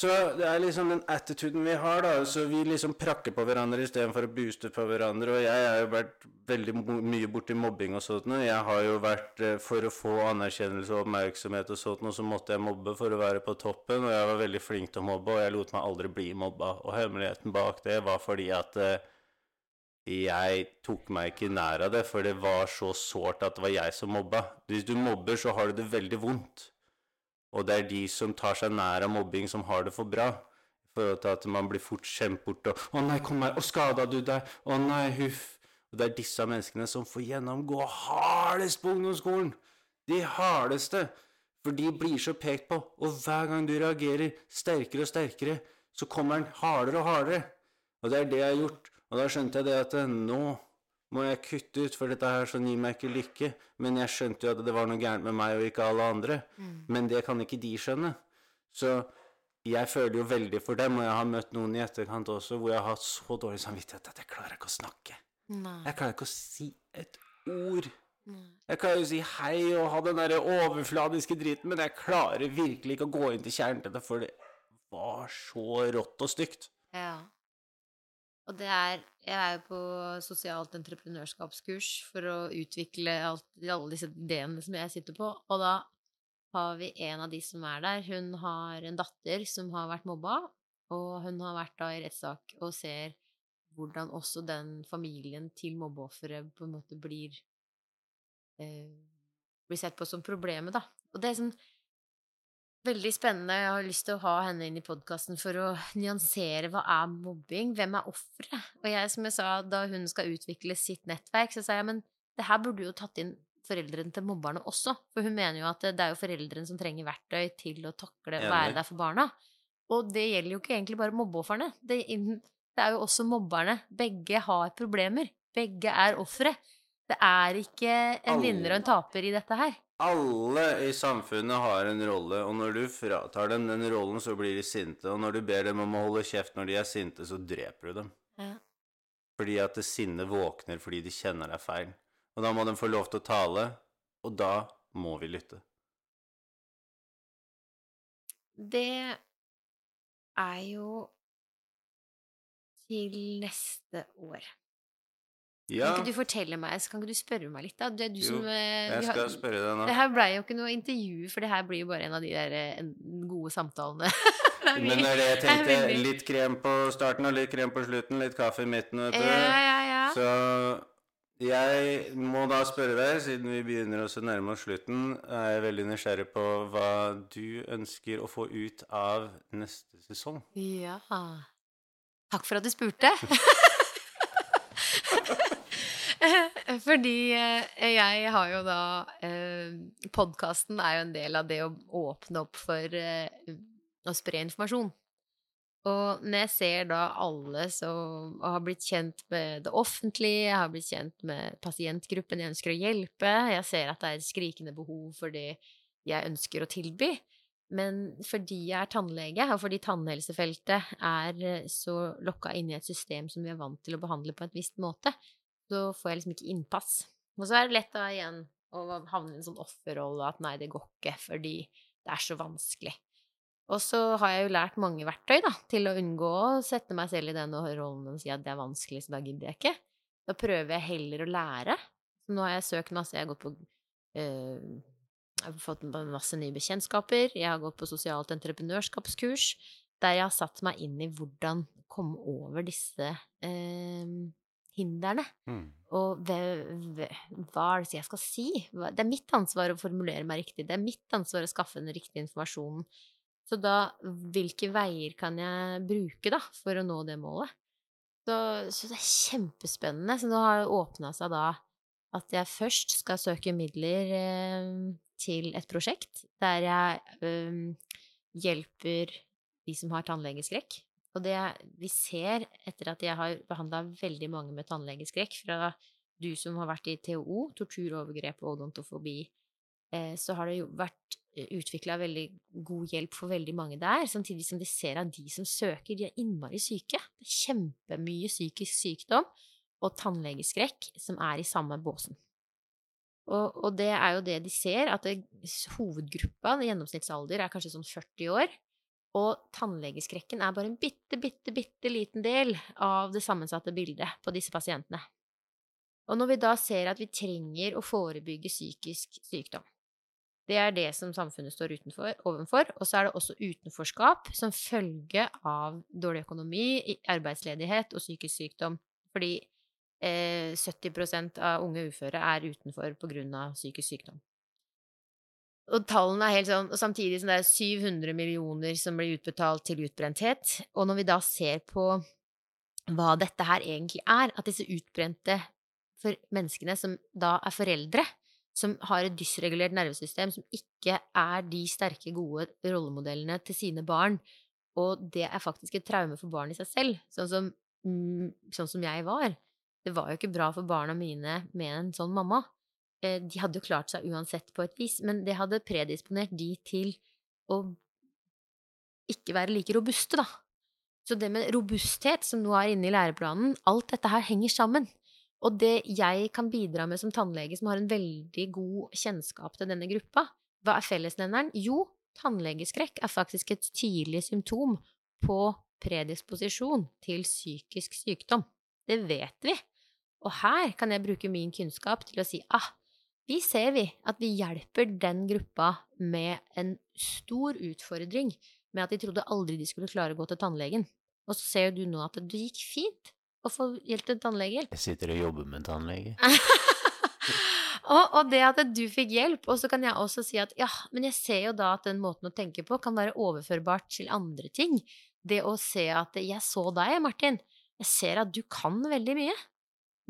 Så det er liksom den attituden vi har, da. Så vi liksom prakker på hverandre istedenfor å booste på hverandre. Og jeg har jo vært veldig mye borti mobbing og sånt noe. Jeg har jo vært eh, For å få anerkjennelse og oppmerksomhet og sånt noe, så måtte jeg mobbe for å være på toppen. Og jeg var veldig flink til å mobbe, og jeg lot meg aldri bli mobba. Og hemmeligheten bak det var fordi at eh, jeg tok meg ikke nær av det, for det var så sårt at det var jeg som mobba. Hvis du mobber, så har du det veldig vondt. Og det er de som tar seg nær av mobbing, som har det for bra. I forhold til at man blir fort skjemt bort og 'Å nei, kom her. Å, skada du deg? Å nei, huff.' Og det er disse menneskene som får gjennomgå hardest på ungdomsskolen. De hardeste. For de blir så pekt på. Og hver gang du reagerer sterkere og sterkere, så kommer den hardere og hardere. Og det er det jeg har gjort. Og da skjønte jeg det at nå må jeg kutte ut, for dette her sånn gir meg ikke lykke. Men jeg skjønte jo at det var noe gærent med meg og ikke alle andre. Men det kan ikke de skjønne. Så jeg føler jo veldig for dem, og jeg har møtt noen i etterkant også hvor jeg har hatt så dårlig samvittighet at jeg klarer ikke å snakke. Nei. Jeg klarer ikke å si et ord. Nei. Jeg klarer jo å si hei og ha den der overfladiske driten, men jeg klarer virkelig ikke å gå inn til kjernen til det, for det var så rått og stygt. Ja. Og det er Jeg er jo på sosialt entreprenørskapskurs for å utvikle alt, alle disse ideene som jeg sitter på, og da har vi en av de som er der. Hun har en datter som har vært mobba, og hun har vært da i rettssak og ser hvordan også den familien til mobbeofferet på en måte blir eh, blir sett på som problemet, da. Og det er sånn veldig spennende. Jeg har lyst til å ha henne inn i podkasten for å nyansere hva er mobbing, hvem er offeret? Og jeg, som jeg sa, da hun skal utvikle sitt nettverk, så sa jeg men det her burde jo tatt inn foreldrene til mobberne også. For hun mener jo at det, det er jo foreldrene som trenger verktøy til å takle Enig. være der for barna. Og det gjelder jo ikke egentlig bare mobbeofrene. Det, det er jo også mobberne. Begge har problemer. Begge er ofre. Det er ikke en vinner og en taper i dette her. Alle i samfunnet har en rolle, og når du fratar dem den rollen, så blir de sinte. Og når du ber dem om å holde kjeft når de er sinte, så dreper du dem. Ja. Fordi at det sinnet våkner fordi de kjenner deg feil. Og da må de få lov til å tale, og da må vi lytte. Det er jo til neste år. Ja, Kan ikke du fortelle meg, så kan ikke du spørre meg litt, da? Det er du Jo, som eh, jeg skal har- spørre deg nå. Det her blei jo ikke noe intervju, for det her blir jo bare en av de der eh, en- gode samtalene. <laughs> Men det er det jeg tenkte. Litt krem på starten og litt krem på slutten. Litt kaffe i midten, vet du. Ja, ja, ja. Så jeg må da spørre deg, siden vi begynner å nærme oss slutten, er jeg veldig nysgjerrig på hva du ønsker å få ut av neste sesong. Ja. Takk for at du spurte. <laughs> <laughs> Fordi eh, jeg har jo da eh, Podkasten er jo en del av det å åpne opp for eh, å spre informasjon. Og når jeg ser da alle som har blitt kjent med det offentlige, jeg har blitt kjent med pasientgruppen jeg ønsker å hjelpe, jeg ser at det er skrikende behov for det jeg ønsker å tilby, men fordi jeg er tannlege, og fordi tannhelsefeltet er så lokka inn i et system som vi er vant til å behandle på et visst måte, så får jeg liksom ikke innpass. Og så er det lett da igjen å havne i en sånn offerrolle at nei, det går ikke fordi det er så vanskelig. Og så har jeg jo lært mange verktøy da, til å unngå å sette meg selv i den rollen og si at det er vanskelig, så da gidder jeg ikke. Da prøver jeg heller å lære. Nå har jeg søkt masse, jeg har gått på øh, Jeg har fått masse nye bekjentskaper. Jeg har gått på sosialt entreprenørskapskurs der jeg har satt meg inn i hvordan komme over disse eh, hindrene. Mm. Og hva, er det jeg skal si? Det er mitt ansvar å formulere meg riktig. Det er mitt ansvar å skaffe den riktige informasjonen. Så da, hvilke veier kan jeg bruke da, for å nå det målet? Så, så det er kjempespennende. Så nå har det åpna seg da at jeg først skal søke midler eh, til et prosjekt der jeg eh, hjelper de som har tannlegeskrekk. Og det vi ser etter at jeg har behandla veldig mange med tannlegeskrekk, fra du som har vært i TOO, tortur, overgrep og odontofobi, eh, så har det jo vært utvikla veldig god hjelp for veldig mange der, samtidig som vi ser at de som søker, de er innmari syke. Det er kjempemye psykisk sykdom og tannlegeskrekk som er i samme båsen. Og, og det er jo det de ser, at det, hovedgruppa, gjennomsnittsalder, er kanskje sånn 40 år. Og tannlegeskrekken er bare en bitte, bitte, bitte liten del av det sammensatte bildet på disse pasientene. Og når vi da ser at vi trenger å forebygge psykisk sykdom, det er det som samfunnet står utenfor, ovenfor. Og så er det også utenforskap som følge av dårlig økonomi, arbeidsledighet og psykisk sykdom. Fordi eh, 70% av unge uføre er utenfor pga. psykisk sykdom. Og tallene er helt sånn, og samtidig som det er 700 millioner som blir utbetalt til utbrenthet. Og når vi da ser på hva dette her egentlig er, at disse utbrente for menneskene som da er foreldre, som har et dysregulert nervesystem, som ikke er de sterke, gode rollemodellene til sine barn, og det er faktisk et traume for barn i seg selv, sånn som, mm, sånn som jeg var. Det var jo ikke bra for barna mine med en sånn mamma. Eh, de hadde jo klart seg uansett på et vis, men det hadde predisponert de til å ikke være like robuste, da. Så det med robusthet, som nå er inne i læreplanen, alt dette her henger sammen. Og det jeg kan bidra med som tannlege, som har en veldig god kjennskap til denne gruppa, hva er fellesnevneren? Jo, tannlegeskrekk er faktisk et tidlig symptom på predisposisjon til psykisk sykdom. Det vet vi. Og her kan jeg bruke min kunnskap til å si ah, vi ser vi at vi hjelper den gruppa med en stor utfordring med at de trodde aldri de skulle klare å gå til tannlegen. Og så ser du nå at det gikk fint å få hjelp til tannlegehjelp. Jeg sitter og jobber med tannlege. <laughs> og, og, det at du fikk hjelp. Og så kan jeg også si at ja, men jeg ser jo da at den måten å tenke på kan være overførbart til andre ting. Det å se at jeg så deg, Martin. Jeg ser at du kan veldig mye.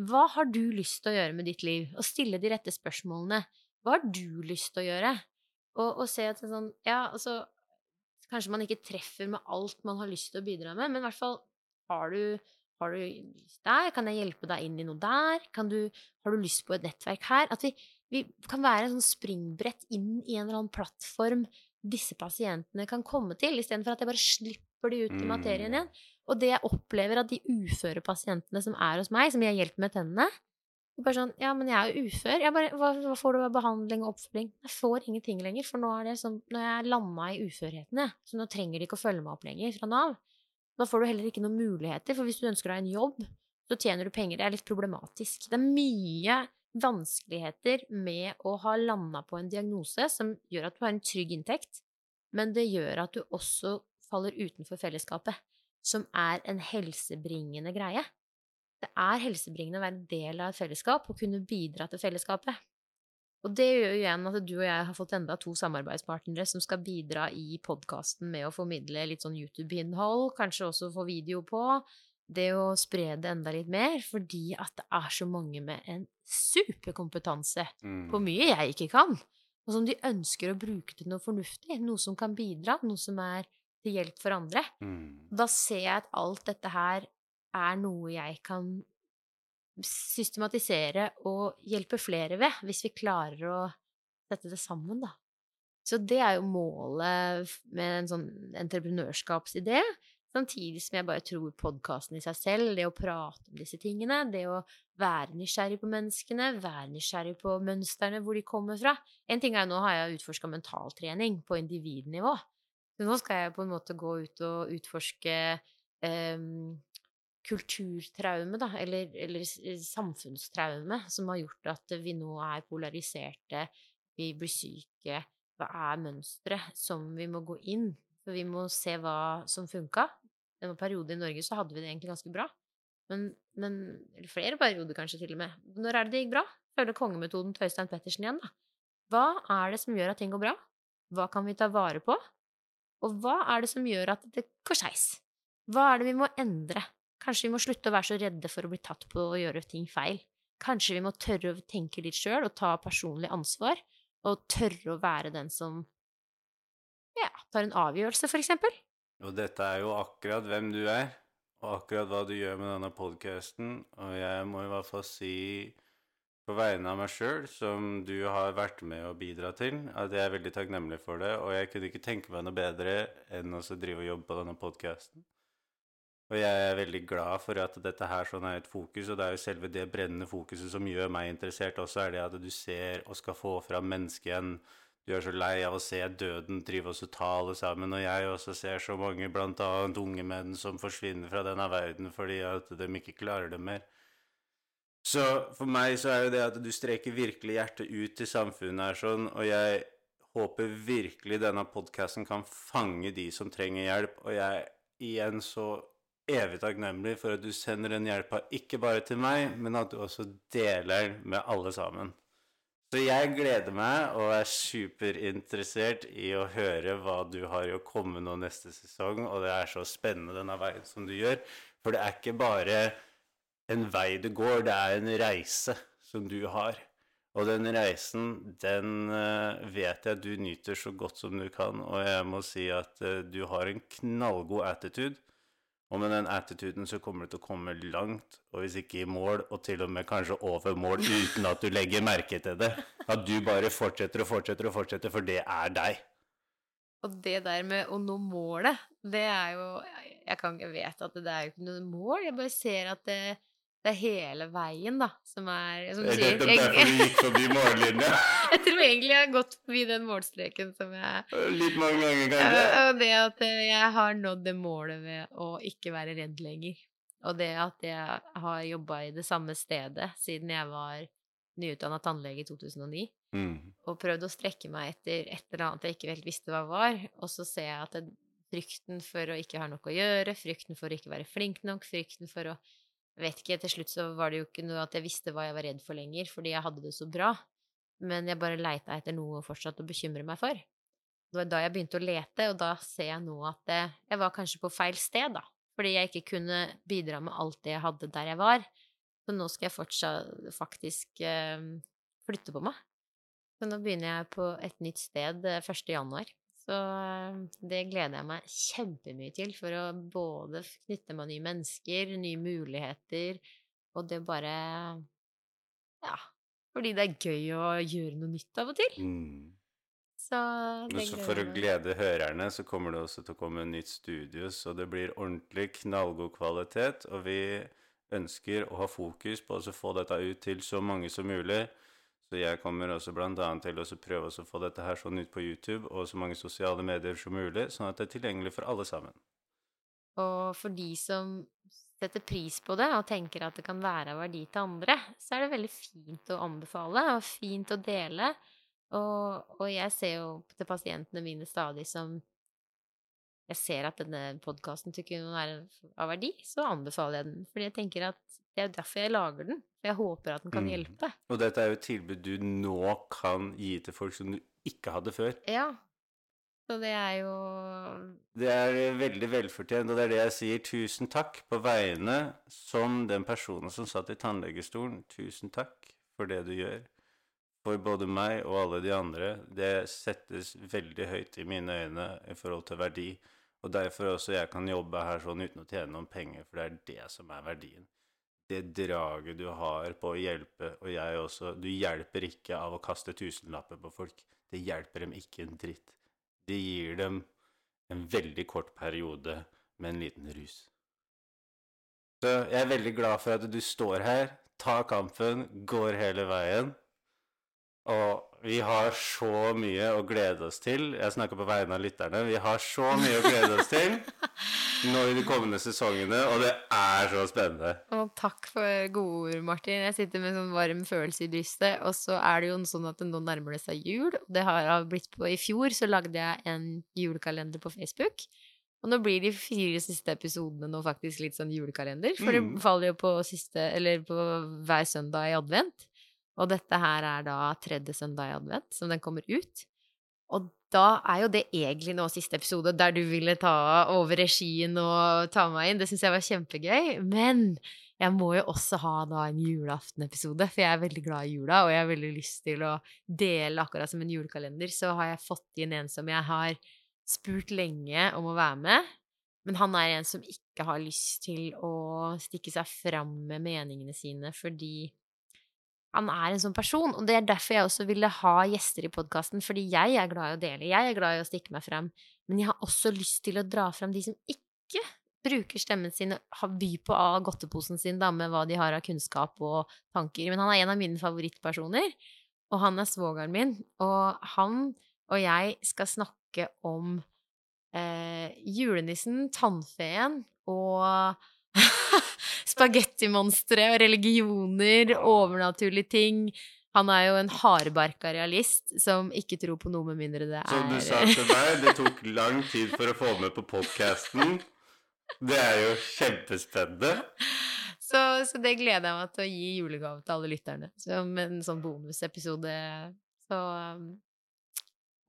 Hva har du lyst til å gjøre med ditt liv? Og stille de rette spørsmålene. Hva har du lyst til å gjøre? Og, og se at sånn Ja, altså Kanskje man ikke treffer med alt man har lyst til å bidra med, men i hvert fall har du, har du lyst der? Kan jeg hjelpe deg inn i noe der? Du, har du lyst på et nettverk her? At vi, vi kan være en sånn springbrett inn i en eller annen plattform disse pasientene kan komme til, istedenfor at jeg bare slipper de ut i materien Mm. igjen. Og det jeg opplever av de uføre pasientene som er hos meg, som jeg hjelper med tennene bare sånn Ja, men jeg er jo ufør. Bare, hva, hva får du av behandling og oppfølging? Jeg får ingenting lenger, for nå er det sånn Nå er jeg landa i uførheten. Så nå trenger de ikke å følge meg opp lenger fra Nav. Da får du heller ikke noen muligheter, for hvis du ønsker deg en jobb, så tjener du penger. Det er litt problematisk. Det er mye vanskeligheter med å ha landa på en diagnose som gjør at du har en trygg inntekt, men det gjør at du også faller utenfor fellesskapet, som er en helsebringende greie. Det er helsebringende å være en del av et fellesskap og kunne bidra til fellesskapet. Og det gjør jo igjen at du og jeg har fått enda to samarbeidspartnere som skal bidra i podkasten med å formidle litt sånn YouTube-innhold, kanskje også få video på. Det å spre det enda litt mer, fordi at det er så mange med en superkompetanse Mm. på mye jeg ikke kan, og som de ønsker å bruke til noe fornuftig, noe som kan bidra, noe som er til hjelp for andre. Mm. Da ser jeg at alt dette her er noe jeg kan systematisere og hjelpe flere ved, hvis vi klarer å sette det sammen, da. Så det er jo målet med en sånn entreprenørskapsidé. Samtidig som jeg bare tror podkasten i seg selv, det å prate om disse tingene, det å være nysgjerrig på menneskene, være nysgjerrig på mønstrene, hvor de kommer fra. En ting er jo nå har jeg utforska mentaltrening på individnivå. Så nå skal jeg på en måte gå ut og utforske em, kulturtraume, da, eller, eller samfunnstraume, som har gjort at vi nå er polariserte vi blir syke? Hva er mønsteret som vi må gå inn? For vi må se hva som funka. En periode i Norge så hadde vi det egentlig ganske bra. Men, men eller flere perioder kanskje til og med. Når er det det gikk bra? Følger kongemetoden til Øystein Pettersen igjen, da. Hva er det som gjør at ting går bra? Hva kan vi ta vare på? Og hva er det som gjør at det går skeis? Hva er det vi må endre? Kanskje vi må slutte å være så redde for å bli tatt på å gjøre ting feil. Kanskje vi må tørre å tenke litt sjøl og ta personlig ansvar, og tørre å være den som ja, tar en avgjørelse, for eksempel. Og dette er jo akkurat hvem du er, og akkurat hva du gjør med denne podkasten, og jeg må i hvert fall si på vegne av meg sjøl, som du har vært med å bidra til, at jeg er veldig takknemlig for det, og jeg kunne ikke tenke meg noe bedre enn å drive og jobbe på denne podkasten. Og jeg er veldig glad for at dette her sånn er et fokus, og det er jo selve det brennende fokuset som gjør meg interessert også, er det at du ser og skal få fram mennesket igjen. Du er så lei av å se døden drive oss og tale sammen, og jeg også ser så mange, blant annet unge menn, som forsvinner fra denne verden fordi at de ikke klarer det mer. Så for meg så er jo det at du streker virkelig hjertet ut til samfunnet her sånn, og jeg håper virkelig denne podkasten kan fange de som trenger hjelp, og jeg er igjen så evig takknemlig for at du sender den hjelpa ikke bare til meg, men at du også deler den med alle sammen. Så jeg gleder meg og er superinteressert i å høre hva du har i å komme nå neste sesong, og det er så spennende denne veien som du gjør. For det er ikke bare en vei du går, det er en reise som du har. Og den reisen, den uh, vet jeg du nyter så godt som du kan, og jeg må si at uh, du har en knallgod attitude. Og med den attituden så kommer du til å komme langt, og hvis ikke i mål, og til og med kanskje over mål uten at du legger merke til det. At du bare fortsetter og fortsetter og fortsetter, for det er deg. Og det der med å nå målet, det er jo Jeg, kan, jeg vet at det er jo ikke noe mål, jeg bare ser at det, det er hele veien, da, som er Som du sier Det er derfor du gikk forbi mållinja? <laughs> jeg tror egentlig jeg har gått forbi den målstreken som jeg Litt mange ganger, kanskje? Og det at jeg har nådd det målet ved å ikke være redd lenger. Og det at jeg har jobba i det samme stedet siden jeg var nyutdanna tannlege i 2009, mm. og prøvd å strekke meg etter et eller annet jeg ikke helt visste hva var, og så ser jeg at det, frykten for å ikke ha noe å gjøre, frykten for å ikke være flink nok, frykten for å vet ikke, til slutt så var det jo ikke noe at jeg visste hva jeg var redd for lenger, fordi jeg hadde det så bra, men jeg bare leita etter noe fortsatt å bekymre meg for. Det var da jeg begynte å lete, og da ser jeg nå at jeg var kanskje på feil sted, da, fordi jeg ikke kunne bidra med alt det jeg hadde der jeg var. Så nå skal jeg fortsatt faktisk eh, flytte på meg. Så nå begynner jeg på et nytt sted 1. Eh, januar. Så eh, det gleder jeg meg kjempemye til, for å både knytte meg nye mennesker, nye muligheter, og det bare Ja, fordi det er gøy å gjøre noe nytt av og til. Mm. Så det gleder For å glede hørerne, så kommer det også til å komme en nytt studio, så det blir ordentlig knallgod kvalitet, og vi ønsker å ha fokus på å få dette ut til så mange som mulig. Så jeg kommer også bl.a. til å prøve å få dette her sånn ut på YouTube og så mange sosiale medier som mulig, sånn at det er tilgjengelig for alle sammen. Og for de som setter pris på det og tenker at det kan være av verdi til andre, så er det veldig fint å anbefale og fint å dele. Og, og jeg ser jo til pasientene mine stadig som jeg ser at denne podkasten tykker noen er av verdi, så anbefaler jeg den. Fordi jeg tenker at det er derfor jeg lager den. Jeg håper at den kan mm. hjelpe. Og dette er jo et tilbud du nå kan gi til folk som du ikke hadde før. Ja. Så det er jo Det er veldig velfortjent, og det er det jeg sier. Tusen takk på vegne som den personen som satt i tannlegestolen. Tusen takk for det du gjør. For både meg og alle de andre. Det settes veldig høyt i mine øyne i forhold til verdi. Og derfor også jeg kan jobbe her sånn uten å tjene noen penger, for det er det som er verdien det draget du har på å hjelpe, og jeg også Du hjelper ikke av å kaste tusenlapper på folk. Det hjelper dem ikke en dritt. Det gir dem en veldig kort periode med en liten rus. Så jeg er veldig glad for at du står her, tar kampen, går hele veien. Og vi har så mye å glede oss til. Jeg snakker på vegne av lytterne. Vi har så mye å glede oss til. nå i de kommende sesongene, og det er så spennende. Og takk for gode ord, Martin. Jeg sitter med en sånn varm følelse i brystet. Og så er det jo sånn at nå nærmer det seg jul. Det har blitt på I fjor så lagde jeg en julekalender på Facebook. Og nå blir de fire siste episodene nå faktisk litt sånn julekalender. For Mm. det faller jo på siste Eller på hver søndag i advent. Og dette her er da tredje søndag i advent som den kommer ut. Og da er jo det egentlig nå siste episode, der du ville ta over regien og ta meg inn. Det syns jeg var kjempegøy. Men jeg må jo også ha da en julaftenepisode, for jeg er veldig glad i jula, og jeg har veldig lyst til å dele akkurat som en julekalender. Så har jeg fått inn en som jeg har spurt lenge om å være med. Men han er en som ikke har lyst til å stikke seg fram med meningene sine, fordi han er en sånn person, og det er derfor jeg også ville ha gjester i podkasten, fordi jeg er glad i å dele, jeg er glad i å stikke meg frem, men jeg har også lyst til å dra frem de som ikke bruker stemmen sin, har by på av godteposen sin da, med hva de har av kunnskap og tanker. Men han er en av mine favorittpersoner, og han er svogeren min, og han og jeg skal snakke om eh, julenissen, tannfeen og <laughs> spagettimonstre og religioner, overnaturlige ting. Han er jo en hardbarka realist som ikke tror på noe med mindre det er Som du sa til meg, det tok lang tid for å få med på podkasten. Det er jo kjempespennende. så, så det gleder jeg meg til å gi julegave til alle lytterne. Som en sånn bonusepisode. Så um,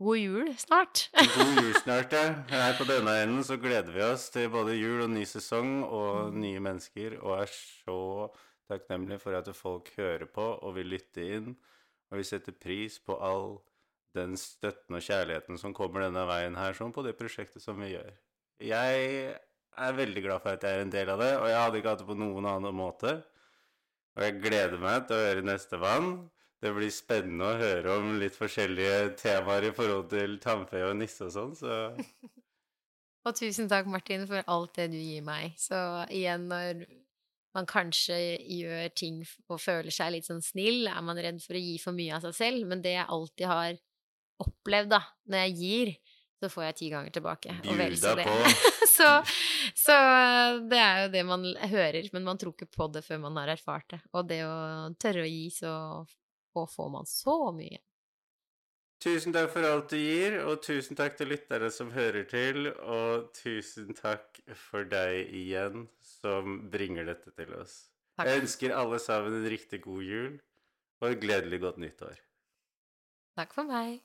god jul snart. <laughs> God jul snart, ja. Her på denne enden så gleder vi oss til både jul og ny sesong og nye mennesker, og er så takknemlige for at folk hører på og vil lytte inn. Og vi setter pris på all den støtten og kjærligheten som kommer denne veien her, sånn på det prosjektet som vi gjør. Jeg er veldig glad for at jeg er en del av det, og jeg hadde ikke hatt det på noen annen måte. Og jeg gleder meg til å høre neste vann. Det blir spennende å høre om litt forskjellige temaer i forhold til tannfe og nisse og sånn, så <laughs> Og tusen takk, Martin, for alt det du gir meg. Så igjen, når man kanskje gjør ting og føler seg litt sånn snill, er man redd for å gi for mye av seg selv, men det jeg alltid har opplevd, da, når jeg gir, så får jeg ti ganger tilbake. Og vel så det. <laughs> så, så det er jo det man hører, men man tror ikke på det før man har erfart det. Og det å tørre å gi, så og får man så mye. Tusen takk for alt du gir, og tusen takk til lyttere som hører til, og tusen takk for deg igjen som bringer dette til oss. Takk. Jeg ønsker alle sammen en riktig god jul og et gledelig godt nyttår. Takk for meg.